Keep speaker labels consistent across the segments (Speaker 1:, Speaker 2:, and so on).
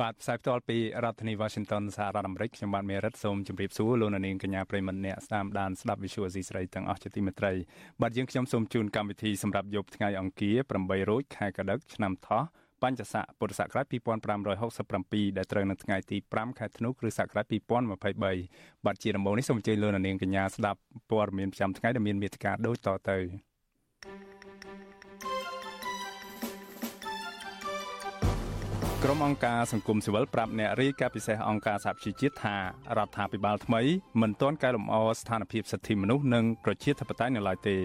Speaker 1: បាទផ្សាយផ្ទាល់ពីរដ្ឋធានី Washington សហរដ្ឋអាមេរិកខ្ញុំបាទមេរិតសូមជម្រាបសួរលោកអ្នកនាងកញ្ញាប្រិមត្តអ្នកស្ដាប់ដានស្ដាប់ Visual Asia ស្រីទាំងអស់ជាទីមេត្រីបាទយើងខ្ញុំសូមជូនកម្មវិធីសម្រាប់យប់ថ្ងៃអង្គារ8រោចខែកដិកឆ្នាំថោះបញ្ញស័កពុរសករាជ2567ដែលត្រូវនៅថ្ងៃទី5ខែធ្នូគ្រិស្តសករាជ2023បាទជាដំបូងនេះសូមអញ្ជើញលោកអ្នកនាងកញ្ញាស្ដាប់ព័ត៌មានប្រចាំថ្ងៃដែលមានមេត្តាដូចតទៅ ក្រុមអង្គការសង្គមស៊ីវិលប្រាប់អ្នករាយការណ៍ពិសេសអង្គការសហប្រជាជាតិថារដ្ឋាភិបាលថ្មីមិនទាន់កែលម្អស្ថានភាពសិទ្ធិមនុស្សនិងប្រជាធិបតេយ្យនៅឡើយទេ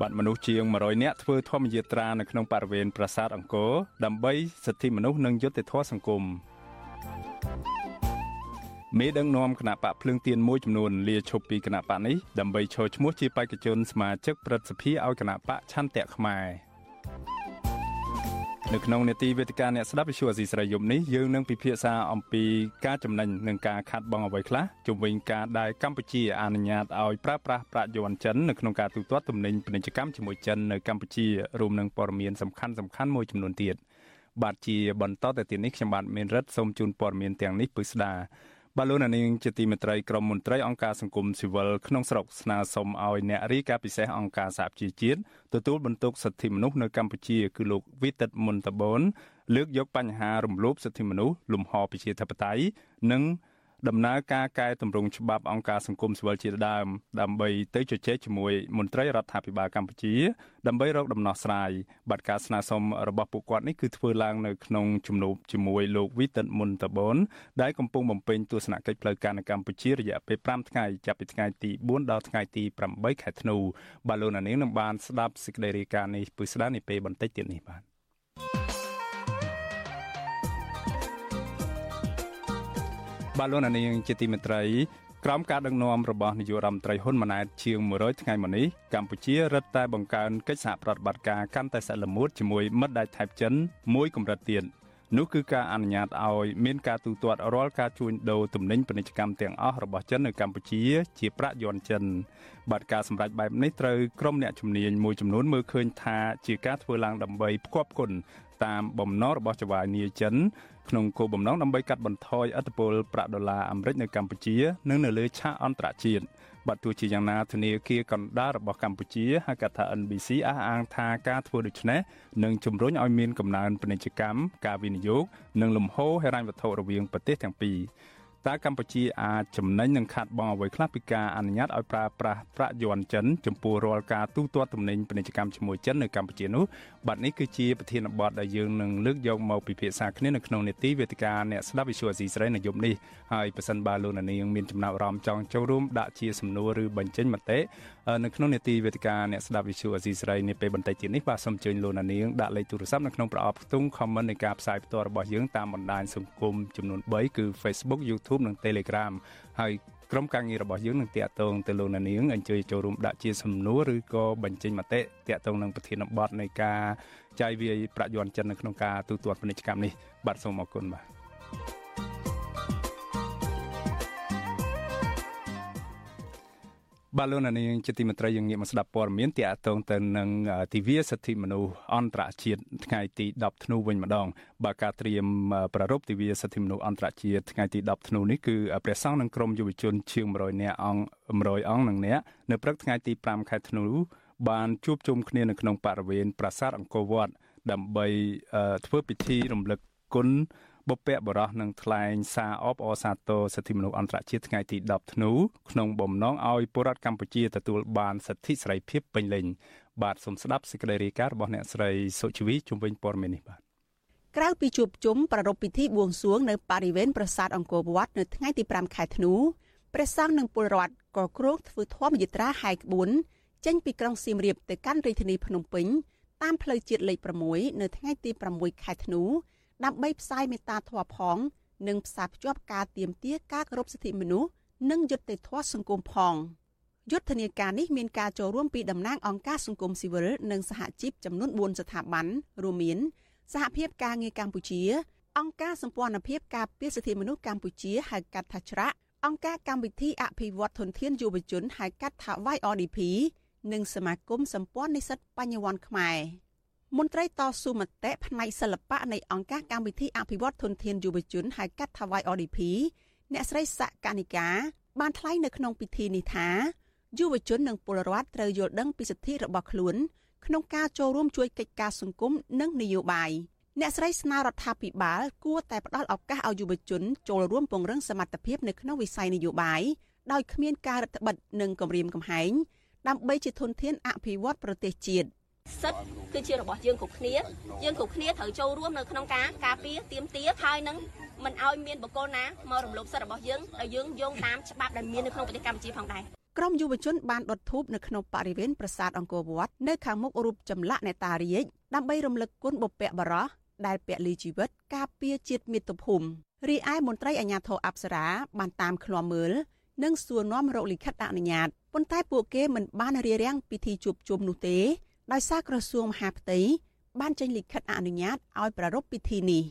Speaker 1: បាទមនុស្សជាង100នាក់ធ្វើធម្មយាត្រានៅក្នុងបរិវេណប្រាសាទអង្គរដើម្បីសិទ្ធិមនុស្សនិងយុត្តិធម៌សង្គមមេដឹកនាំគណៈបកភ្លើងទៀនមួយចំនួនលាឈប់ពីគណៈបកនេះដើម្បីឈរឈ្មោះជាបេក្ខជនសមាជិកព្រឹទ្ធសភាឲ្យគណៈបកឆន្ទៈខ្មែរ នៅក្នុងនេតិវេទិកាអ្នកស្ដាប់វិទ្យុអស៊ីស្រីយប់នេះយើងនឹងពិភាក្សាអំពីការចំណេញនិងការខាត់បងអ្វីខ្លះជំវិញការដែលកម្ពុជាអនុញ្ញាតឲ្យប្រើប្រាស់ប្រាក់យ័ន្តចិននៅក្នុងការទូទាត់ទំនិញពាណិជ្ជកម្មជាមួយចិននៅកម្ពុជារួមនឹងព័ត៌មានសំខាន់សំខាន់មួយចំនួនទៀតបាទជាបន្តទៅទៀតនេះខ្ញុំបាទមានរិទ្ធសូមជូនព័ត៌មានទាំងនេះពិស្ដា បាទលោកនាងជាទីមេត្រីក្រមមន្ត្រីអង្គការសង្គមស៊ីវិលក្នុងស្រុកស្នើសុំឲ្យអ្នករាយការណ៍ពិសេសអង្គការសហប្រជាជាតិទទួលបន្ទុកសិទ្ធិមនុស្សនៅកម្ពុជាគឺលោកវិទិតមុនតបូនលើកយកបញ្ហារំលោភសិទ្ធិមនុស្សលំហប្រជាធិបតេយ្យនិង ដំណើរការកែតម្រង់ច្បាប់អង្គការសង្គមស៊ីវិលជាដើមដើម្បីទៅជជែកជាមួយមន្ត្រីរដ្ឋាភិបាលកម្ពុជា ដើម្បីរកដំណោះស្រាយបាត់ការស្នើសុំរបស់ពួកគាត់នេះគឺធ្វើឡើងនៅក្នុងជំនួបជាមួយលោកវីតិតមុនតបូនដែលកំពុងបំពេញទស្សនកិច្ចផ្លូវការនៅកម្ពុជារយៈពេល5ថ្ងៃចាប់ពីថ្ងៃទី4ដល់ថ្ងៃទី8ខែធ្នូបាទលោកនាងនឹងបានស្ដាប់សេចក្តីរាយការណ៍នេះពីស្ដាប់នេះពេលបន្តិចទៀតនេះបាទ បាទលោកនាងជាទីមេត្រីក្រោមការដឹកនាំរបស់នាយករដ្ឋមន្ត្រីហ៊ុនម៉ាណែតជាង100ថ្ងៃមកនេះកម្ពុជារឹតតែបង្កើនកិច្ចសហប្រតិបត្តិការកាន់តែសល្មុតជាមួយមិត្តដៃថៃចិនមួយកម្រិតទៀតនោះគឺការអនុញ្ញាតឲ្យមានការទូទាត់រាល់ការជួញដូរទំនិញពាណិជ្ជកម្មទាំងអស់របស់ចិននៅកម្ពុជា ជាប្រាក់យន់ចិនបាត់ការសម្រេចបែបនេះត្រូវក្រុមអ្នកជំនាញមួយចំនួនមើលឃើញថាជាការធ្វើឡើងដើម្បីផ្គប់គុណ តាមបំណងរបស់ចៅហ្វាយនីចិនក្នុងគោលបំណងដើម្បីកាត់បន្ថយឥទ្ធិពលប្រាក់ដុល្លារអាមេរិកនៅកម្ពុជានិងនៅលើឆាកអន្តរជាតិបាទទោះជាយ៉ាងណាធនាគារកណ្ដាលរបស់កម្ពុជាហៅកាត់ថា NBC អះអាងថាការធ្វើដូច្នេះនឹងជំរុញឲ្យមានកំណើនពាណិជ្ជកម្មការវិនិយោគនិងលំហូរហិរញ្ញវត្ថុរវាងប្រទេសទាំងពីរ តើកម្ពុជាអាចចំណេញនិងខាត់បងអ្វីខ្លះពីការអនុញ្ញាតឲ្យប្រើប្រាស់ប្រាក់យន់ចិនចំពោះរាល់ការទូទាត់ទំនិញពាណិជ្ជកម្មជាមួយចិននៅកម្ពុជានោះបាទនេះគឺជាប្រធានបទដែលយើងនឹងលើកយកមកពិភាក្សាគ្នានៅក្នុងនេតិវេទិកាអ្នកស្ដាប់វិទ្យុអស៊ីស្រីនៅយប់នេះហើយប្រសិនបើលោកនាងមានចំណាប់អារម្មណ៍ចង់ចូលរួមដាក់ជាសំណួរឬបញ្ចេញមតិនៅក្នុងនេតិវេទិកាអ្នកស្ដាប់វិទ្យុអស៊ីស្រីនាពេលបន្តិចទៀតនេះបាទសូមអញ្ជើញលោកនាងដាក់លេខទូរស័ព្ទនៅក្នុងប្រអប់ខ្ទង់ comment នៃការផ្សាយផ្ទាល់របស់យើងតាមបណ្ដាញសង្គមចំនួន3គឺ Facebook YouTube និង Telegram ហើយក្រុមការងាររបស់យើងនឹងតាក់ទងទៅលោកនាងអញ្ជើញចូលរួមដាក់ជាសំណួរឬក៏បញ្ចេញមតិតាក់ទងនឹងប្រធានបទនៃការចាយវាយប្រាក់យន្តចិននៅក្នុងការទូទាត់ពាណិជ្ជកម្មនេះបាទសូមអរគុណបាទ បាទលោកនាងជាទីមេត្រីយើងងាកមកស្ដាប់ព័ត៌មានទាក់ទងទៅនឹងទិវាសិទ្ធិមនុស្សអន្តរជាតិថ្ងៃទី10ធ្នូវិញម្ដងបាទការត្រៀមប្រារព្ធទិវាសិទ្ធិមនុស្សអន្តរជាតិថ្ងៃទី10ធ្នូនេះគឺព្រះសង្ឃនិងក្រុមយុវជនជាង100នាក់អង្គ100អង្គនឹងអ្នកនៅព្រឹកថ្ងៃទី5ខែធ្នូបានជួបជុំគ្នានៅក្នុងបរិវេណប្រាសាទអង្គរវត្តដើម្បីធ្វើពិធីរំលឹកគុណ បុព្វបុរសនឹងថ្លែងសារអបអរសាទរសិទ្ធិមនុស្សអន្តរជាតិថ្ងៃទី10ធ្នូក្នុងបំណងឲ្យពលរដ្ឋកម្ពុជាទទួលបានសិទ្ធិសេរីភាពពេញលេញបាទសូមស្ដាប់សេចក្តីរាយការណ៍របស់អ្នកស្រីសុជីវីជំវិញព័ត៌មាននេះបាទ
Speaker 2: ក្រៅពីជួបជុំប្រារព្ធពិធីបួងសួងនៅបរិវេណប្រាសាទអង្គរវត្តនៅថ្ងៃទី5ខែធ្នូព្រះសង្ឃនិងពលរដ្ឋក៏គ្រោងធ្វើធម្មយាត្រាហែកក្បួនចេញពីក្រុងសៀមរាបទៅកាន់រាជធានីភ្នំពេញតាមផ្លូវជាតិលេខ6នៅថ្ងៃទី6ខែធ្នូ ដើម្បីផ្សាយមេត្តាធម៌ផង និងផ្សារភ្ជាប់ការទៀមទាការគោរពសិទ្ធិមនុស្សនិងយុត្តិធម៌សង្គមផងយុទ្ធនាការនេះមានការចូលរួមពីតំណាងអង្គការសង្គមស៊ីវិលនិងសហជីពចំនួន4ស្ថាប័នរួមមានសហភាពការងារកម្ពុជា អង្គការសម្ព័ន្ធភាពការពារសិទ្ធិមនុស្សកម្ពុជាហៅកាត់ថាច្រាក់អង្គការកម្មវិធីអភិវឌ្ឍធនធានយុវជនហៅកាត់ថា YRDP និងសមាគមសម្ព័ន្ធនិស្សិតបញ្ញវន្តខ្មែរ មន្ត្រីតស៊ូមតិផ្នែកសិល្បៈនៃអង្គការកម្មវិធីអភិវឌ្ឍធនធានយុវជនហៅកាត់ថា YRDP អ្នកស្រីសកនិកាបានថ្លែងនៅក្នុងពិធីនេះថាយុវជននិងពលរដ្ឋត្រូវយល់ដឹងពីសិទ្ធិរបស់ខ្លួនក្នុងការចូលរួមជួយកិច្ចការសង្គមនិងនយោបាយអ្នកស្រីស្នើរដ្ឋាភិបាលគួរតែផ្ដល់ឱកាសឲ្យយុវជនចូលរួមពង្រឹងសមត្ថភាពនៅក្នុងវិស័យនយោបាយដោយគ្មានការរឹតបន្តឹងនិងគំរាមកំហែងដើម្បីជាធនធានអភិវឌ្ឍប្រទេសជាតិ
Speaker 3: សិទ្ធគឺជារបស់យើងគ្រប់គ្នាយើងគ្រប់គ្នាត្រូវចូលរួមនៅក្នុងការការពារទៀមទាហើយនឹងមិនឲ្យមានបកគលណាមករំលោភសិទ្ធិរបស់យើងហើយយើងយោងតាមច្បាប់ដែលមាននៅក្នុងប្រទេសកម្ពុជាផងដែរ
Speaker 2: ក្រមយុវជនបានដុតធូបនៅក្នុងបរិវេណប្រាសាទអង្គរវត្តនៅខាងមុខរូបចម្លាក់អ្នកតារាជដើម្បីរំលឹកគុណបុព្វបុរសដែលពលីជីវិតការពារជាតិមាតុភូមិរីឯមន្ត្រីអាជ្ញាធរអប្សរាបានតាមឃ្លាំមើលនិងសួរនាំរកលិខិតអនុញ្ញាតប៉ុន្តែពួកគេមិនបានរៀបរៀងពិធីជួបជុំនោះទេ ដោយសារក្រសួងមហាផ្ទៃបានចេញលិខិតអនុញ្ញាតឲ្យប្រារព្ធពិធីនេះ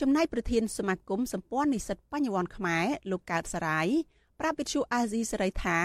Speaker 2: ចំណែកប្រធានសមាគមសម្ព័ន្ធនិស្សិតបញ្ញវន្តខ្មែរលោកកើតសរាយប្រាប់វិទ្យុអាស៊ីសេរីថា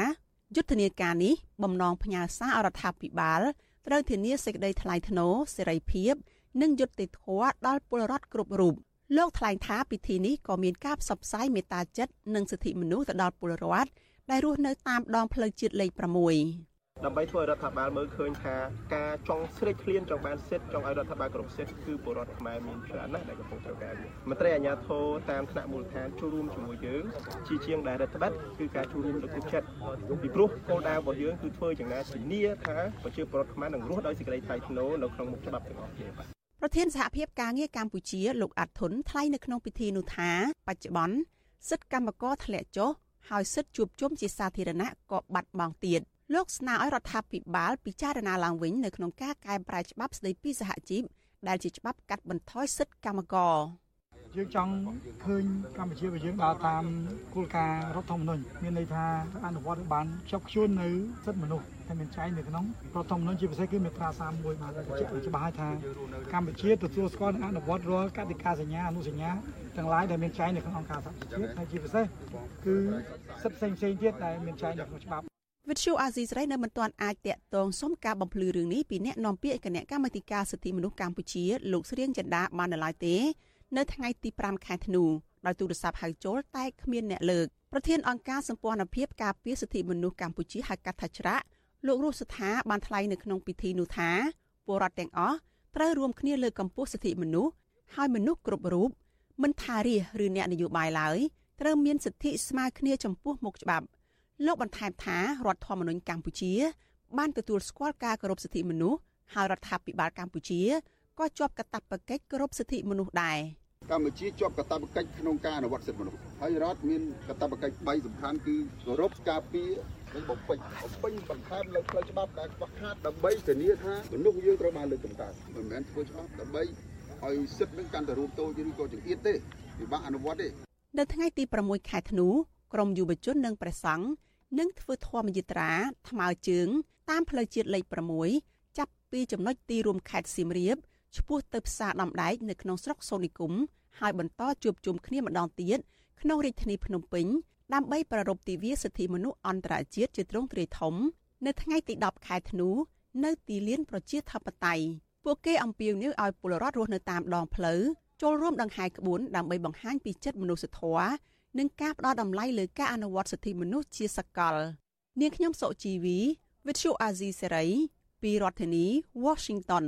Speaker 2: យុទ្ធនាការនេះបំណងផ្ញើសារអរដ្ឋាភិបាលត្រូវធានាសេចក្តីថ្លៃថ្នូរសេរីភាពនិងយុត្តិធម៌ដល់ពលរដ្ឋគ្រប់រូបលោកថ្លែងថាពិធីនេះក៏មានការផ្សព្វផ្សាយមេត្តាចិត្តនិងសិទ្ធិមនុស្សទៅដល់ពលរដ្ឋដែលរស់នៅតាមដងផ្លូវជាតិលេខ6
Speaker 4: ដើម្បីធ្វើឲ្យរដ្ឋាភិបាលមើលឃើញថាការចង់ស្រេកឃ្លានចង់បានសិទ្ធិចង់ឲ្យរដ្ឋាភិបាលគ្រប់សិទ្ធិគឺពលរដ្ឋខ្មែរមានច្រើនណាស់ដែលកំពុងត្រូវការវាមន្ត្រីអាជ្ញាធរតាមថ្នាក់មូលដ្ឋានចូលរួមជាមួយយើងជាជាងដែលរដ្ឋបတ်គឺការចូលរួមលើកទឹកចិត្តពីព្រោះគោលដៅរបស់យើងគឺធ្វើយ៉ាងណាធានាថាប្រជាពលរដ្ឋខ្មែរនឹងរស់ដោយសេចក្តីថ្លៃថ្នូរនៅក្នុងមុខច្បាប់ទាំងអស់គ្នា
Speaker 2: ប្រធានសហភាពការងារកម្ពុជាលោកអាត់ធុនថ្លែងនៅក្នុងពិធីនោះថាបច្ចុប្បន្នសិទ្ធិកម្មករធ្លាក់ចុះហើយសិទ្ធិជួបជុំជាសាធារណៈក៏បាត់បង់ទៀត លោកស្នើឲ្យរដ្ឋាភិបាលពិចារណាឡើងវិញនៅក្នុងការកែប្រែច្បាប់ស្តីពីសហជីពដែលជាច្បាប់កាត់បន្ថយសិទ្ធិកម្មករ
Speaker 5: យើងចង់ឃើញកម្ពុជារបស់យើងដើរតាមគោលការណ៍រដ្ឋធម្មនុញ្ញមានន័យថាអនុវត្តបានជាប់ជួននៅសិទ្ធិមនុស្សដែលមានចែងនៅក្នុងរដ្ឋធម្មនុញ្ញជាពិសេសគឺមាត្រា31បានបញ្ជាក់ច្បាស់ហើយថាកម្ពុជាទទួលស្គាល់និងអនុវត្តរាល់កតិកាសញ្ញាអនុសញ្ញាទាំងឡាយដែលមានចែងនៅក្នុងអង្គការសហប្រជាជាតិហើយជាពិសេសគឺសិទ្ធិផ្សេងៗទៀតដែលមានចែងនៅក្នុងច្បាប់
Speaker 2: វិទ្យុអាស៊ីសេរីនៅមិនទាន់អាចតាក់ទងសុំការបំភ្លឺរឿងនេះពីអ្នកនាំពាក្យគណៈកម្មាធិការសិទ្ធិមនុស្សកម្ពុជាលោកស្រៀងចិន្តាបាននៅឡើយទេ នៅថ្ងៃទី5ខែធ្នូដោយទូរស័ព្ទហៅចូលតែគ្មានអ្នកលើកប្រធានអង្គការសម្ព័ន្ធភាពការពារសិទ្ធិមនុស្សកម្ពុជាហៅកាត់ថាច្រាក់លោករស់សថាបានថ្លែងនៅក្នុងពិធីនោះថាពលរដ្ឋទាំងអស់ត្រូវរួមគ្នាលើកកម្ពស់សិទ្ធិមនុស្សហើយមនុស្សគ្រប់រូបមិនថារាជឬអ្នកនយោបាយឡើយត្រូវមានសិទ្ធិស្មើគ្នាចំពោះមុខច្បាប់ លោកបន្ថែមថារដ្ឋធម្មនុញ្ញកម្ពុជា បានទទួលស្គាល់ការគោរពសិទ្ធិមនុស្សហើយរដ្ឋាភិបាលកម្ពុជាក៏ជាប់កាតព្វកិច្ចគោរពសិទ្ធិមនុស្សដែរ
Speaker 6: កម្ពុជាជាប់កាតព្វកិច្ចក្នុងការអនុវត្តសិទ្ធិមនុស្សហើយរដ្ឋមានកាតព្វកិច្ច3សំខាន់គឺគោរពការពារនិងបំពេញបំពេញបន្ថែមលើផ្លូវច្បាប់ដែលខ្វះខាតដើម្បីធានាថាមនុស្សយើងត្រូវបានលើកតម្កើងមិនមែនធ្វើច្បាប់ដើម្បីឲ្យសិទ្ធិនឹងកាន់តែរួមតូចឬក៏ចង្អៀតទេពិបាកអនុវត្តទេ
Speaker 2: នៅថ្ងៃទី6ខែធ្នូក្រមយុវជននិងព្រះសង្ឃ និងធ្វើធម្មយាត្រាថ្មើរជើង តាមផ្លូវជាតិលេខ6ចាប់ពីចំណុចទីរួមខេត្តសៀមរាបឆ្ពោះទៅផ្សារដំដែកនៅក្នុងស្រុកសូនីគុំហើយបន្តជួបជុំគ្នាម្ដងទៀតក្នុងរាជធានីភ្នំពេញដើម្បីប្រារព្ធទិវាសិទ្ធិមនុស្សអន្តរជាតិជាទ្រង់ទ្រាយធំ នៅថ្ងៃទី10ខែធ្នូនៅទីលានប្រជាធិបតេយ្យពួកគេអំពាវនាវឲ្យពលរដ្ឋរស់នៅតាមដងផ្លូវចូលរួមដង្ហែក្បួនដើម្បីបង្ហាញពីចិត្តមនុស្សធម៌ និងការផ្ដល់តម្លៃលើការអនុវត្តសិទ្ធិមនុស្សជាសកល នាងខ្ញុំសុជីវី Vithu Azizi Serai ពីរដ្ឋធានី Washington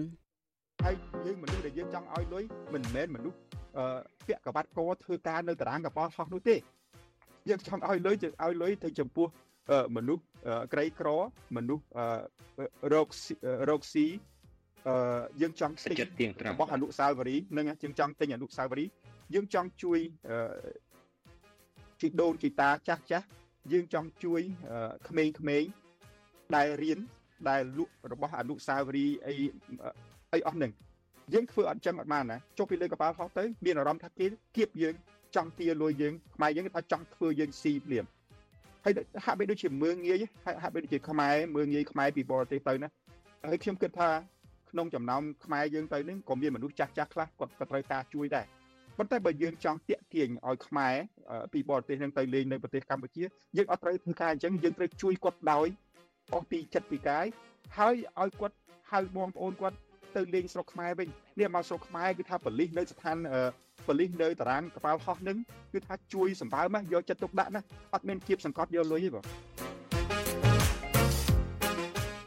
Speaker 7: ហើយយើងមនុស្សដែលយើងចង់ឲ្យលុយមិនមែនមនុស្សអឺពាក់កបាត់កធ្វើការនៅតារាងកប៉ាល់ហោះនោះទេយើងចង់ឲ្យលុយយើងឲ្យលុយទៅចំពោះមនុស្សក្រីក្រមនុស្សរោគរោគស៊ីអឺយើងចង់
Speaker 8: ទិញ
Speaker 7: របស់អនុសាវរីយ៍នឹងយើងចង់ទិញអនុសាវរីយ៍យើងចង់ជួយ ជីដូនជីតាចាស់ចាស់យើងចង់ជួយក្មេងៗដែលរៀនដែលលក់របស់អនុសាវរីយ៍អីអីអស់ហ្នឹងយើងធ្វើអត់ចឹងអត់បានណាចុះពីលើកប៉ាល់ហោះទៅមានអារម្មណ៍ថាគេគៀបយើងចង់ទាលួយយើងខ្មែរយើងថាចង់ធ្វើយើងស៊ីភ្លាមហើយហាក់បីដូចជាមើងងាយហាក់បីដូចជាខ្មែរមើងងាយខ្មែរពីបរទេសទៅណាហើយខ្ញុំគិតថាក្នុងចំណោមខ្មែរយើងទៅនឹងក៏មានមនុស្សចាស់ចាស់ខ្លះគាត់ក៏ត្រូវការជួយដែរ ប៉ុន្តែបើយើងចង់តាក់ទាញឲ្យខ្មែរពីបរទេសនឹងទៅលេងនៅប្រទេសកម្ពុជាយើងអត់ត្រូវធ្វើការអញ្ចឹងយើងត្រូវជួយគាត់ដោយអស់ពីចិត្តពីកាយហើយឲ្យគាត់ហៅបងប្អូនគាត់ទៅលេងស្រុកខ្មែរវិញនេះមកស្រុកខ្មែរគឺថាបលិសនៅស្ថានបលិសនៅតារាងកប៉ាល់ហោះនឹងគឺថាជួយសម្បើមយកចិត្តទុកដាក់ណាអត់មានគៀបសង្កត់យកលុយទេបង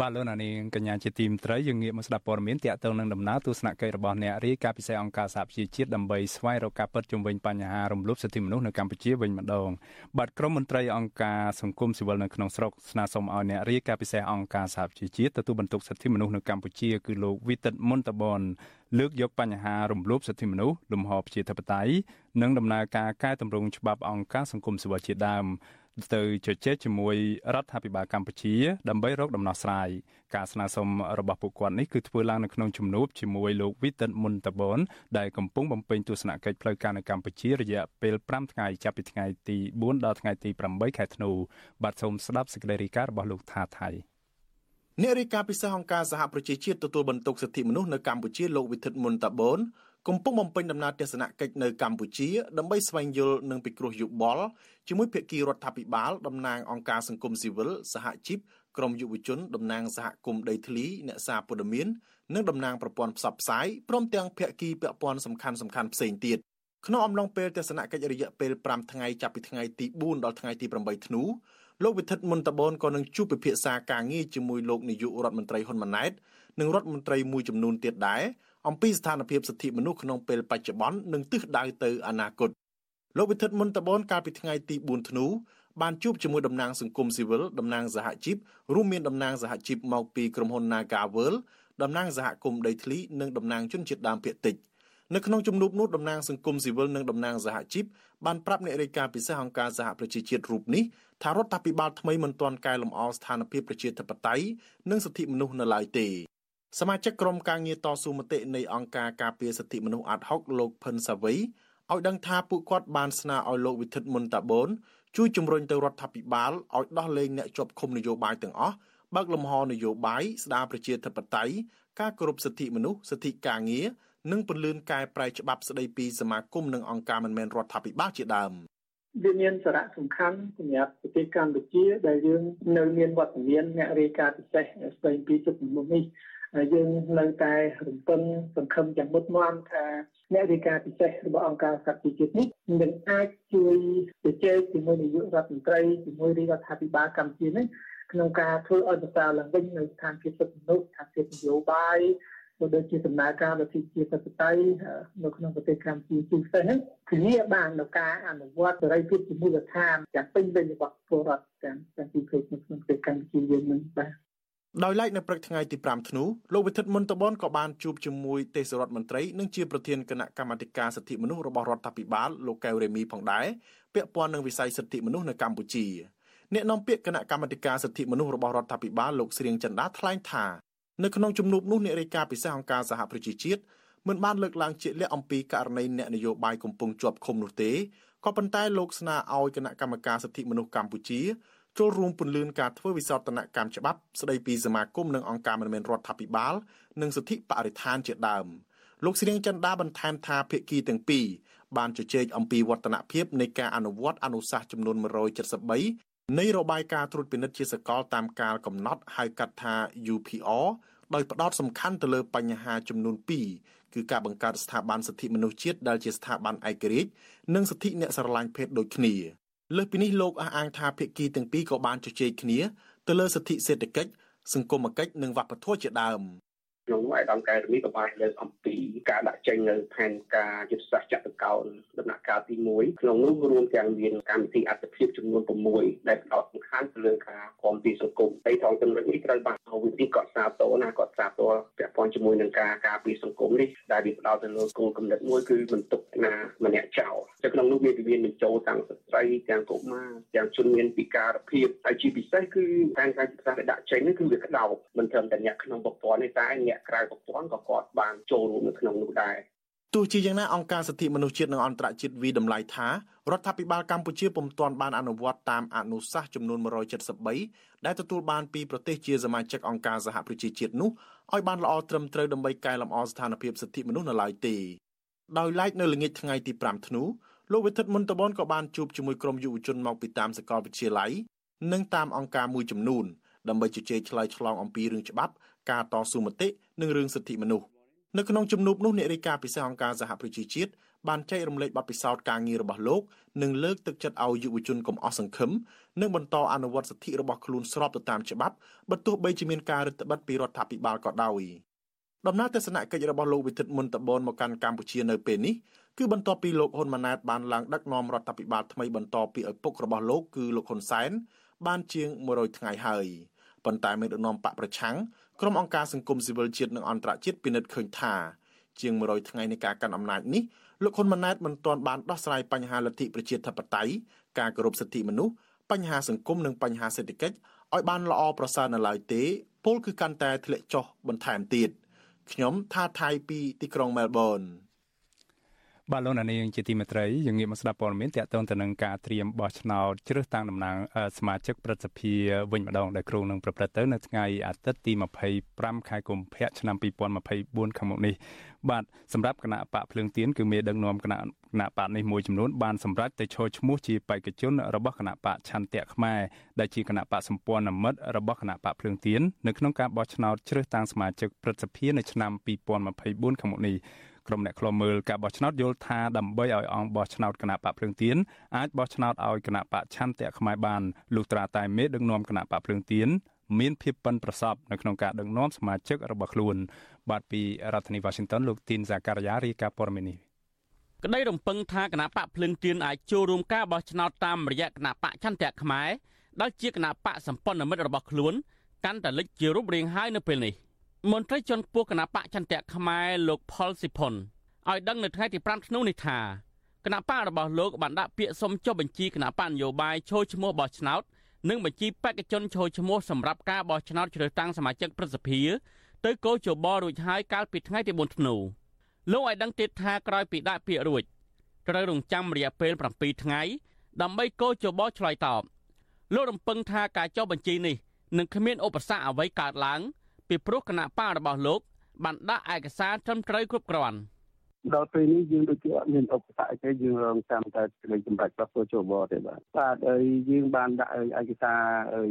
Speaker 1: បាទលោកនាងកញ្ញាជាទីមត្រីយើងងាកមកស្ដាប់ព័ត៌មានទាក់ទងនឹងដំណើរទស្សនកិច្ចរបស់អ្នករាយការណ៍ពិសេសអង្គការសហប្រជាជាតិដើម្បីស្វែងរកការពិតជុំវិញបញ្ហារំលោភសិទ្ធិមនុស្សនៅកម្ពុជាវិញម្ដងបាទក្រុមមន្ត្រីអង្គការសង្គមស៊ីវិលនៅក្នុងស្រុកស្នើសុំឲ្យអ្នករាយការណ៍ពិសេសអង្គការសហប្រជាជាតិទទួលបន្ទុកសិទ្ធិមនុស្សនៅកម្ពុជាគឺលោកវិទិតមុនតបនលើកយកបញ្ហារំលោភសិទ្ធិមនុស្សលំហប្រជាធិបតេយ្យនិងដំណើរការកែតម្រង់ច្បាប់អង្គការសង្គមស៊ីវិលជាដើម ទៅជជែកជាមួយរដ្ឋាភិបាលកម្ពុជាដើម្បីរកដំណោះស្រាយការស្នើសុំរបស់ពួកគាត់នេះគឺធ្វើឡើងនៅក្នុងជំនួបជាមួយលោកវិទិតមុនតបនដែលកំពុងបំពេញទស្សនកិច្ចផ្លូវការនៅកម្ពុជារយៈពេល5ថ្ងៃចាប់ពីថ្ងៃទី4ដល់ថ្ងៃទី8ខែធ្នូបាទសូមស្ដាប់សេចក្តីរាយការណ៍របស់លោកថាថៃ
Speaker 9: អ្នករាយការណ៍ពិសេសអង្គការសហប្រជាជាតិទទួលបន្ទុកសិទ្ធិមនុស្សនៅកម្ពុជាលោកវិទិតមុនតបន កំពុងបំពេញដំណើរទស្សនកិច្ចនៅកម្ពុជាដើម្បីស្វែងយល់និងពិគ្រោះយោបល់ជាមួយភាគីរដ្ឋាភិបាលតំណាងអង្គការសង្គមស៊ីវិលសហជីពក្រមយុវជនតំណាងសហគមន៍ដីធ្លីអ្នកសារព័ត៌មាននិងតំណាងប្រព័ន្ធផ្សព្វផ្សាយព្រមទាំងភាគីពាក់ព័ន្ធសំខាន់សំខាន់ផ្សេងទៀតក្នុងអំឡុងពេលទស្សនកិច្ចរយៈពេល5ថ្ងៃចាប់ពីថ្ងៃទី4ដល់ថ្ងៃទី8ធ្នូលោកវិធិតមុនតបនក៏នឹងជួបពិភាក្សាការងារជាមួយលោកនាយករដ្ឋមន្ត្រីហ៊ុនម៉ាណែតនិងរដ្ឋមន្ត្រីមួយចំនួនទៀតដែរ អំពីស្ថានភាពសិទ្ធិមនុស្សក្នុងពេលបច្ចុប្បន្ននិងទិសដៅទៅអនាគតលោកវិធិតមុនតបនកាលពីថ្ងៃទី4ធ្នូបានជួបជាមួយតំណាងសង្គមស៊ីវិលតំណាងសហជីពរួមមានតំណាងសហជីពមកពីក្រុមហ៊ុន Nagavel តំណាងសហគមន៍ដីធ្លីនិងតំណាងជនជាតិដើមភាគតិចនៅក្នុងជំនួបនោះតំណាងសង្គមស៊ីវិលនិងតំណាងសហជីពបានប្រាប់អ្នករាយការណ៍ពិសេសអង្គការសហប្រជាជាតិរូបនេះថារដ្ឋាភិបាលថ្មីមិនទាន់កែលម្អស្ថានភាពប្រជាធិបតេយ្យនិងសិទ្ធិមនុស្សនៅឡើយទេ សមាជិកក្រុមការងារតស៊ូមតិនៃអង្គការការពារសិទ្ធិមនុស្សអាត់ហុកលោកផិនសាវីឲ្យដឹងថាពួកគាត់បានស្នើឲ្យលោកវិធិតមុនតាបូនជួយជំរុញទៅរដ្ឋាភិបាលឲ្យដោះលែងអ្នកជាប់ឃុំនយោបាយទាំងអស់បើកលំហនយោបាយស្ដារប្រជាធិបតេយ្យការគោរពសិទ្ធិមនុស្សសិទ្ធិការងារនិងពន្លឿនកែប្រែច្បាប់ស្ដីពីសមាគមនិងអង្គការមិនមែនរដ្ឋាភិបាលជាដើម
Speaker 10: វាមានសារៈសំខាន់សម្រាប់ប្រទេសកម្ពុជាដែលយើងនៅមានវត្តមានអ្នករាយការណ៍ពិសេសស្ដីពីសិទ្ធិមនុស្សនេះ យើងនៅតែរំពឹងសង្ឃឹមយ៉ាងមុតមមថាអ្នករាយការណ៍ពិសេសរបស់អង្គការសហជីវជាតិនេះនឹងអាចជួយជជែកជាមួយនាយករដ្ឋមន្ត្រីជាមួយរដ្ឋាភិបាលកម្ពុជានេះក្នុងការធ្វើឲ្យប្រសើរឡើងវិញនៅស្ថានភាពសិទ្ធិមនុស្សស្ថានភាពនយោបាយក៏ដូចជាដំណើរការលទ្ធិជាសតៃនៅក្នុងប្រទេសកម្ពុជាជាពិសេសហ្នឹងធានាបាននៅការអនុវត្តសេរីភាពជាមូលដ្ឋានយ៉ាងពេញលេញរបស់ពលរដ្ឋទាំងទាំងពីប្រទេសនៅក្នុងប្រទេសកម្ពុជាយើងនឹងបាទ
Speaker 9: ដោយឡែកនៅព្រឹកថ្ងៃទី5ធ្នូលោកវិធិតមុនតបនក៏បានជួបជាមួយទេសរដ្ឋមន្ត្រីនិងជាប្រធានគណៈកម្មាធិការសិទ្ធិមនុស្សរបស់រដ្ឋាភិបាលលោកកែវរេមីផងដែរពាក់ព័ន្ធនឹងវិស័យសិទ្ធិមនុស្សនៅកម្ពុជាអ្នកនាំពាក្យគណៈកម្មាធិការសិទ្ធិមនុស្សរបស់រដ្ឋាភិបាលលោកស្រៀងចន្ទាថ្លែងថានៅក្នុងជំនួបនោះអ្នករាយការណ៍ពិសេសអង្គការសហប្រជាជាតិមិនបានលើកឡើងជាក់លាក់អំពីករណីអ្នកនយោបាយកំពុងជាប់ឃុំនោះទេក៏ប៉ុន្តែលោកស្នើឲ្យគណៈកម្មការសិទ្ធិមនុស្សកម្ពុជា ចូលរួមពន្លឿនការធ្វើវិសោធនកម្មច្បាប់ស្ដីពីសមាគមនិងអង្គការមិនមែនរដ្ឋាភិបាលនិងសិទ្ធិបរិស្ថានជាដើមលោកស្រៀងចន្ទដាបន្ថែមថាភាគីទាំងពីរបានជជែកអំពីវឌ្ឍនភាពនៃការអនុវត្តអនុសាសន៍ចំនួន173នៃរបាយការណ៍ត្រួតពិនិត្យជាសកលតាមកាលកំណត់ហៅកាត់ថា UPR ដោយផ្ដោតសំខាន់ទៅលើបញ្ហាចំនួន2គឺការបង្កើតស្ថាប័នសិទ្ធិមនុស្សជាតិដែលជាស្ថាប័នឯករាជ្យនិងសិទ្ធិអ្នកស្រឡាញ់ភេទដូចគ្នា លើសពីនេះលោកអះអាងថាភាគីទាំងពីរក៏បានជជែកគ្នាទៅលើសិទ្ធិសេដ្ឋកិច្ចសង្គមគិច្ចនិងវប្បធម៌ជាដើម
Speaker 11: ក្នុងឯកឧត្តមកែរមីក៏បានលើកអំពីការដាក់ចេញនៅផែនការយុទ្ធសាស្ត្រចតុកោណដំណាក់កាលទី1ក្នុងនោះរួមទាំងមានកម្មវិធីអត្ថភាពចំនួន6ដែលផ្ដោតសំខាន់ទៅលើការគាំទ្រសង្គមហើយថងចំណុចនេះត្រូវបានវិធីកត់សាទរណាកត់សាទរពាក់ព័ន្ធជាមួយនឹងការការពារសង្គមនេះដែលវាផ្ដោតទៅលើគោលគំនិតមួយគឺមិនទុកណាម្នាក់ចោលតែក្នុងនោះវាមានបញ្ចូលទាំងស្ត្រីទាំងកុមារទាំងជនមានពិការភាពហើយជាពិសេសគឺផែនការយុទ្ធសាស្ត្រដែលដាក់ចេញនេះគឺវាក្តោបមិនត្រឹមតែអ្នកក្នុងប្រព័ន្ធទេតែអ្នកក្រៅប្រព័ន្ធក៏គាត់បានចូលរួមនៅក្នុងនោះដែរ
Speaker 9: ទោះជាយ៉ាងណាអង្គការសិទ្ធិមនុស្សជាតិនិងអន្តរជាតិវិតម្លៃថារដ្ឋាភិបាលកម្ពុជាពុំទាន់បានអនុវត្តតាមអនុសាសន៍ចំនួន173ដែលទទួលបានពីប្រទេសជាសមាជិកអង្គការសហប្រជាជាតិនោះឲ្យបានល្អត្រឹមត្រូវដើម្បីកែលម្អស្ថានភាពសិទ្ធិមនុស្សនៅឡើយទេដោយឡែកនៅល្ងាចថ្ងៃទី5ធ្នូលោកវិទិតមុនតបនក៏បានជួបជាមួយក្រុមយុវជនមកពីតាមសាកលវិទ្យាល័យនិងតាមអង្គការមួយចំនួនដើម្បីជជែកឆ្លើយឆ្លងអំពីរឿងច្បាប់ ការតស៊ូមតិនិងរឿងសិទ្ធិមនុស្សនៅក្នុងជំនួបនោះអ្នករាយការណ៍ពិសេសអង្គការសហប្រជាជាតិបានចែករំលែកបទពិសោធន៍ការងាររបស់លោកនិងលើកទឹកចិត្តឲ្យយុវជនកុំអស់សង្ឃឹមនិងបន្តអនុវត្តសិទ្ធិរបស់ខ្លួនស្របទៅតាមច្បាប់បើទោះបីជាមានការរឹតបន្តឹងពីរដ្ឋាភិបាលក៏ដោយដំណើរទស្សនកិច្ចរបស់លោកវិទិតមុនតបនមកកាន់កម្ពុជានៅពេលនេះគឺបន្ទាប់ពីលោកហ៊ុនម៉ាណែតបានឡើងដឹកនាំរដ្ឋាភិបាលថ្មីបន្តពីឪពុករបស់លោកគឺលោកហ៊ុនសែនបានជាង100ថ្ងៃហើយប៉ុន្តែមេដឹកនាំបកប្រឆាំង ក្រុមអង្គការសង្គមស៊ីវិលជាតិនិងអន្តរជាតិពិនិត្យឃើញថាជាង100ថ្ងៃនៃការកាន់អំណាចនេះលោកហ៊ុនម៉ាណែតមិនទាន់បានដោះស្រាយបញ្ហាលទ្ធិប្រជាធិបតេយ្យការគោរពសិទ្ធិមនុស្សបញ្ហាសង្គមនិងបញ្ហាសេដ្ឋកិច្ចឲ្យបានល្អប្រសើរនៅឡើយទេពលគឺកាន់តែធ្លាក់ចុះបន្ថែមទៀតខ្ញុំថាថៃពីទីក្រុងមែលប៊ន
Speaker 1: បាទលោកនាងជាទីមេត្រីយើងងាកមកស្ដាប់ព័ត៌មានទាក់ទងទៅនឹងការត្រៀមបោះឆ្នោតជ្រើសតាំងតំណាងសមាជិកព្រឹទ្ធសភាវិញម្ដងដែលគ្រោងនឹងប្រព្រឹត្តទៅនៅថ្ងៃអាទិត្យទី25ខែកុម្ភៈឆ្នាំ2024ខាងមុខនេះបាទសម្រាប់គណៈបកភ្លើងទៀនគឺមេដឹកនាំគណៈគណៈបកនេះមួយចំនួនបានសម្រេចទៅឈរឈ្មោះជាបេក្ខជនរបស់គណៈបកឆន្ទៈខ្មែរដែលជាគណៈបកសម្ព័ន្ធមិត្តរបស់គណៈបកភ្លើងទៀននៅក្នុងការបោះឆ្នោតជ្រើសតាំងសមាជិកព្រឹទ្ធសភានៅឆ្នាំ2024ខាងមុខនេះ ក្រុមអ្នកខ្លំមើលការបោះឆ្នោតយល់ថាដើម្បីឲ្យអង្គបោះឆ្នោតគណៈបកភ្លើងទៀនអាចបោះឆ្នោតឲ្យគណៈបកឆន្ទៈខ្មែរបានលុះត្រាតែមេដឹកនាំគណៈបកភ្លើងទៀនមានភាពប៉ិនប្រសប់នៅក្នុងការដឹកនាំសមាជិករបស់ខ្លួន បាទពីរដ្ឋធានី Washington លោកទីនសាការីយ៉ារាយការណ៍ព័ត៌មាននេះ
Speaker 12: ក្តីរំពឹងថាគណៈបកភ្លឹងទៀនអាចចូលរួមការបោះឆ្នោតតាមរយៈគណៈបកចន្ទៈខ្មែរដែលជាគណៈបកសម្ព័ន្ធមិត្តរបស់ខ្លួនកាន់តែលេចជារូបរាងហើយនៅពេលនេះ មន្ត្រីជាន់ខ្ពស់គណៈបកចន្ទៈខ្មែរលោកផលសិផុនឲ្យដឹងនៅថ្ងៃទី5ធ្នូនេះថាគណៈបករបស់លោកបានដាក់ពាក្យសុំចុះបញ្ជីគណៈបកនយោបាយចូលឈ្មោះបោះឆ្នោតនិងបញ្ជីបេក្ខជនចូលឈ្មោះសម្រាប់ការបោះឆ្នោតជ្រើសតាំងសមាជិកព្រឹទ្ធសភាទៅកោជបរួចហើយកាលពីថ្ងៃទី4ធ្នូលោកឲ្យដឹងទៀតថាក្រោយពីដាក់ពាក្យរួចត្រូវរងចាំរយៈពេល7ថ្ងៃដើម្បីកោជបឆ្លើយតបលោករំពឹងថាការចុះបញ្ជីនេះនឹងគ្មានឧបសគ្គអ្វីកើតឡើង ពីព្រោះគណៈបករបស់លោកបានដាក់ឯកសារត្រឹមត្រូវគ្រប់គ្រាន់។
Speaker 13: ដល់ពេលនេះយើងដូចជាអត់មានឧបសគ្គទេយើងរងចាំតែលេខសម្រាប់របស់ចូលបទេបាទបាទហើយយើងបានដាក់ឯកសារអី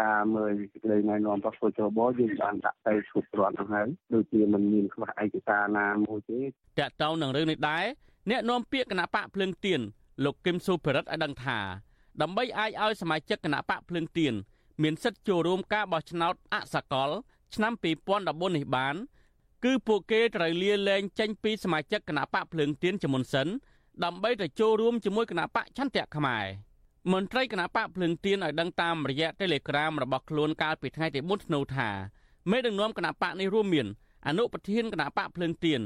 Speaker 13: តាមសេចក្តីណែនាំរបស់ចូលបយើងបានដាក់ទៅគ្រប់គ្រាន់ហើយដូចជាមិនមានខ្វះឯកសារណាមួយទេ
Speaker 12: តកតោនឹងរឿងនេះដែរអ្នកនាំពាក្យគណៈបកភ្លឹងទៀនលោកគឹមសុភិរិទ្ធឲ្យដឹងថាដើម្បីអាចឲ្យសមាជិកគណៈបកភ្លឹងទៀន មានសិទ្ធិចូលរួមការបោះឆ្នោតអសកល ឆ្នាំ2014នេះបាន គឺពួកគេត្រូវលាលែងចេញពីសមាជិកគណៈបកភ្លើងទៀនជាមុនសិនដើម្បីទៅចូលរួមជាមួយគណៈបកឆន្ទៈខ្មែរមន្ត្រីគណៈបកភ្លើងទៀនឲ្យដឹងតាមរយៈ Telegram របស់ខ្លួនកាលពីថ្ងៃទី4ធ្នូថាមេដឹកនាំគណៈបកនេះរួមមានអនុប្រធានគណៈបកភ្លើងទៀន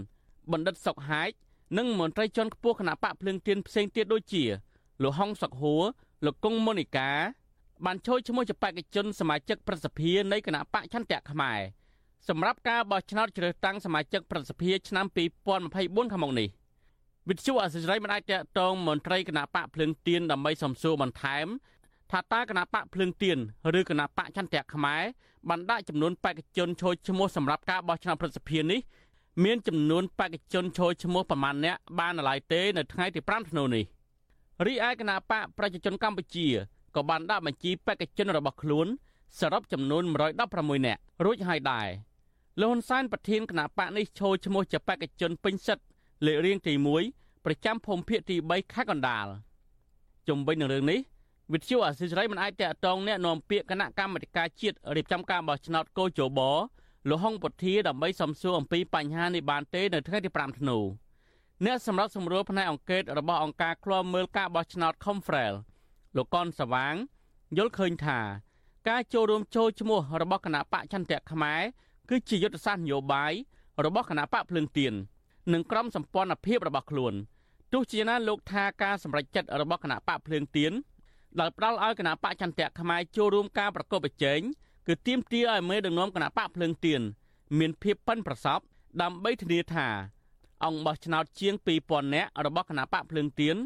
Speaker 12: បណ្ឌិតសុកហាជនិងមន្ត្រីជាន់ខ្ពស់គណៈបកភ្លើងទៀនផ្សេងទៀតដូចជាលោកហុងសុកហួរលោកកុងម៉ូនីកា បានចូលឈ្មោះជាបេក្ខជនសមាជិកប្រសិទ្ធិនៃគណៈបកឆន្ទៈខ្មែរសម្រាប់ការបោះឆ្នោតជ្រើសតាំងសមាជិកប្រសិទ្ធិឆ្នាំ2024ខាងមុខនេះវិទ្យុអសិរ័យមិនអាចតតងមន្ត្រីគណៈបកភ្លើងទៀនដើម្បីសំសួរបន្ថែមថាតើគណៈបកភ្លើងទៀនឬគណៈបកចន្ទៈខ្មែរបានដាក់ចំនួនបេក្ខជនចូលឈ្មោះសម្រាប់ការបោះឆ្នោតប្រសិទ្ធិនេះមានចំនួនបេក្ខជនចូលឈ្មោះប្រមាណអ្នកបានឡើយទេនៅថ្ងៃទី5ធ្នូនេះរីឯគណៈបកប្រជាជនកម្ពុជា ក៏បានដាក់បញ្ជីបេក្ខជនរបស់ខ្លួនសរុបចំនួន116នាក់រួចហើយដែរ លោកហ៊ុនសែនប្រធានគណៈបកនេះចូលឈ្មោះជាបេក្ខជនពេញសិទ្ធិលេខរៀងទី1ប្រចាំភូមិភាគទី3ខេត្តកណ្ដាលជំវិញនឹងរឿងនេះវិទ្យុអាស៊ីសេរីមិនអាចតាក់ទងแนะនាំពាក្យគណៈកម្មាធិការជាតិរៀបចំការបោះឆ្នោតកោជបលោកហុងពុធាដើម្បីសំសួរអំពីបញ្ហានេះបានទេនៅថ្ងៃទី5ធ្នូអ្នកសម្រាប់សម្រួលផ្នែកអង្គការរបស់អង្គការឃ្លាំមើលការបោះឆ្នោត Confrel លោកកនសវាងយល់ឃើញថា ការចូលរួមចូលឈ្មោះរបស់គណៈបកចន្ទៈខ្មែរគឺជាយុទ្ធសាស្ត្រនយោបាយរបស់គណៈបកភ្លើងទៀននិងក្រុមសម្ព័ន្ធភាពរបស់ខ្លួនទោះជាណាលោកថាការសម្រេចចិត្តរបស់គណៈបកភ្លើងទៀនដែលផ្ដាល់ឲ្យគណៈបកចន្ទៈខ្មែរចូលរួមការប្រកបប្រជែងគឺទាមទារឲ្យមេដឹកនាំគណៈបកភ្លើងទៀនមានភាពប៉ិនប្រសប់ដើម្បីធានាថាអង្គបោះឆ្នោតជាង2000នាក់របស់គណៈបកភ្លើងទៀន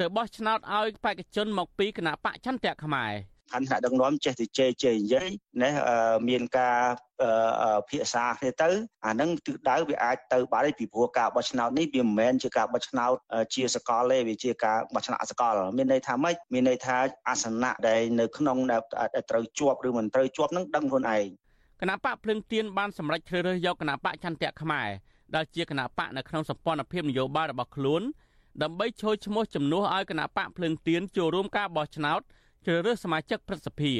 Speaker 12: ទៅបោះឆ្នោតឲ្យបេក្ខជនមកពីគណៈបកចន្ទៈខ្មែរ
Speaker 14: ឋានៈដឹកនាំចេះទៅជេរជេរនិយាយណាមានការភាសាគ្នាទៅអានឹងទិសដៅវាអាចទៅបានពីព្រោះការបោះឆ្នោតនេះវាមិនមែនជាការបោះឆ្នោតជាសកលទេវាជាការបោះឆ្នោតអសកល មានន័យថាម៉េចមានន័យថាអាសនៈដែលនៅក្នុងដែលត្រូវជាប់ឬមិនត្រូវជាប់នឹងដឹងខ្លួនឯង
Speaker 12: គណៈបកភ្លឹងទៀនបានសម្រេចជ្រើសរើសយកគណៈបកចន្ទៈខ្មែរដែលជាគណៈបកនៅក្នុងសម្ព័ន្ធភាពនយោបាយរបស់ខ្លួន ដើម្បីចូលឈ្មោះជំនួសឲ្យគណៈបកភ្លឹងទៀនចូលរួមការបោះឆ្នោតជ្រើសរើសសមាជិកព្រឹទ្ធសភា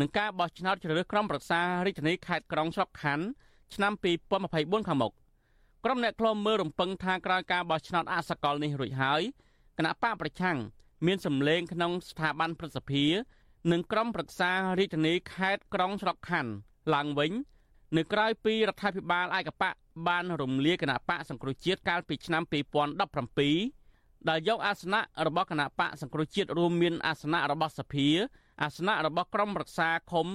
Speaker 12: និងការបោះឆ្នោតជ្រើសរើសក្រុមប្រឹក្សារាជធានីខេត្តក្រុងស្រុកខណ្ឌឆ្នាំ2024ខាងមុខក្រុមអ្នកខ្លំមើលរំពឹងថាក្រោយការបោះឆ្នោតអសកលនេះរួចហើយគណៈបកប្រឆាំងមានសម្លេងក្នុងស្ថាប័នព្រឹទ្ធសភានិងក្រុមប្រឹក្សារាជធានីខេត្តក្រុងស្រុកខណ្ឌឡើងវិញ នៅក្រៅពីរដ្ឋាភិបាលឯកបកបានរំលាយគណៈបកសង្គ្រោះជាតិកាលពីឆ្នាំ2017 ដែលយកអាសនៈរបស់គណៈបកសង្គ្រោះជាតិរួមមានអាសនៈរបស់សភាអាសនៈរបស់ក្រុមប្រឹក្សាឃុំ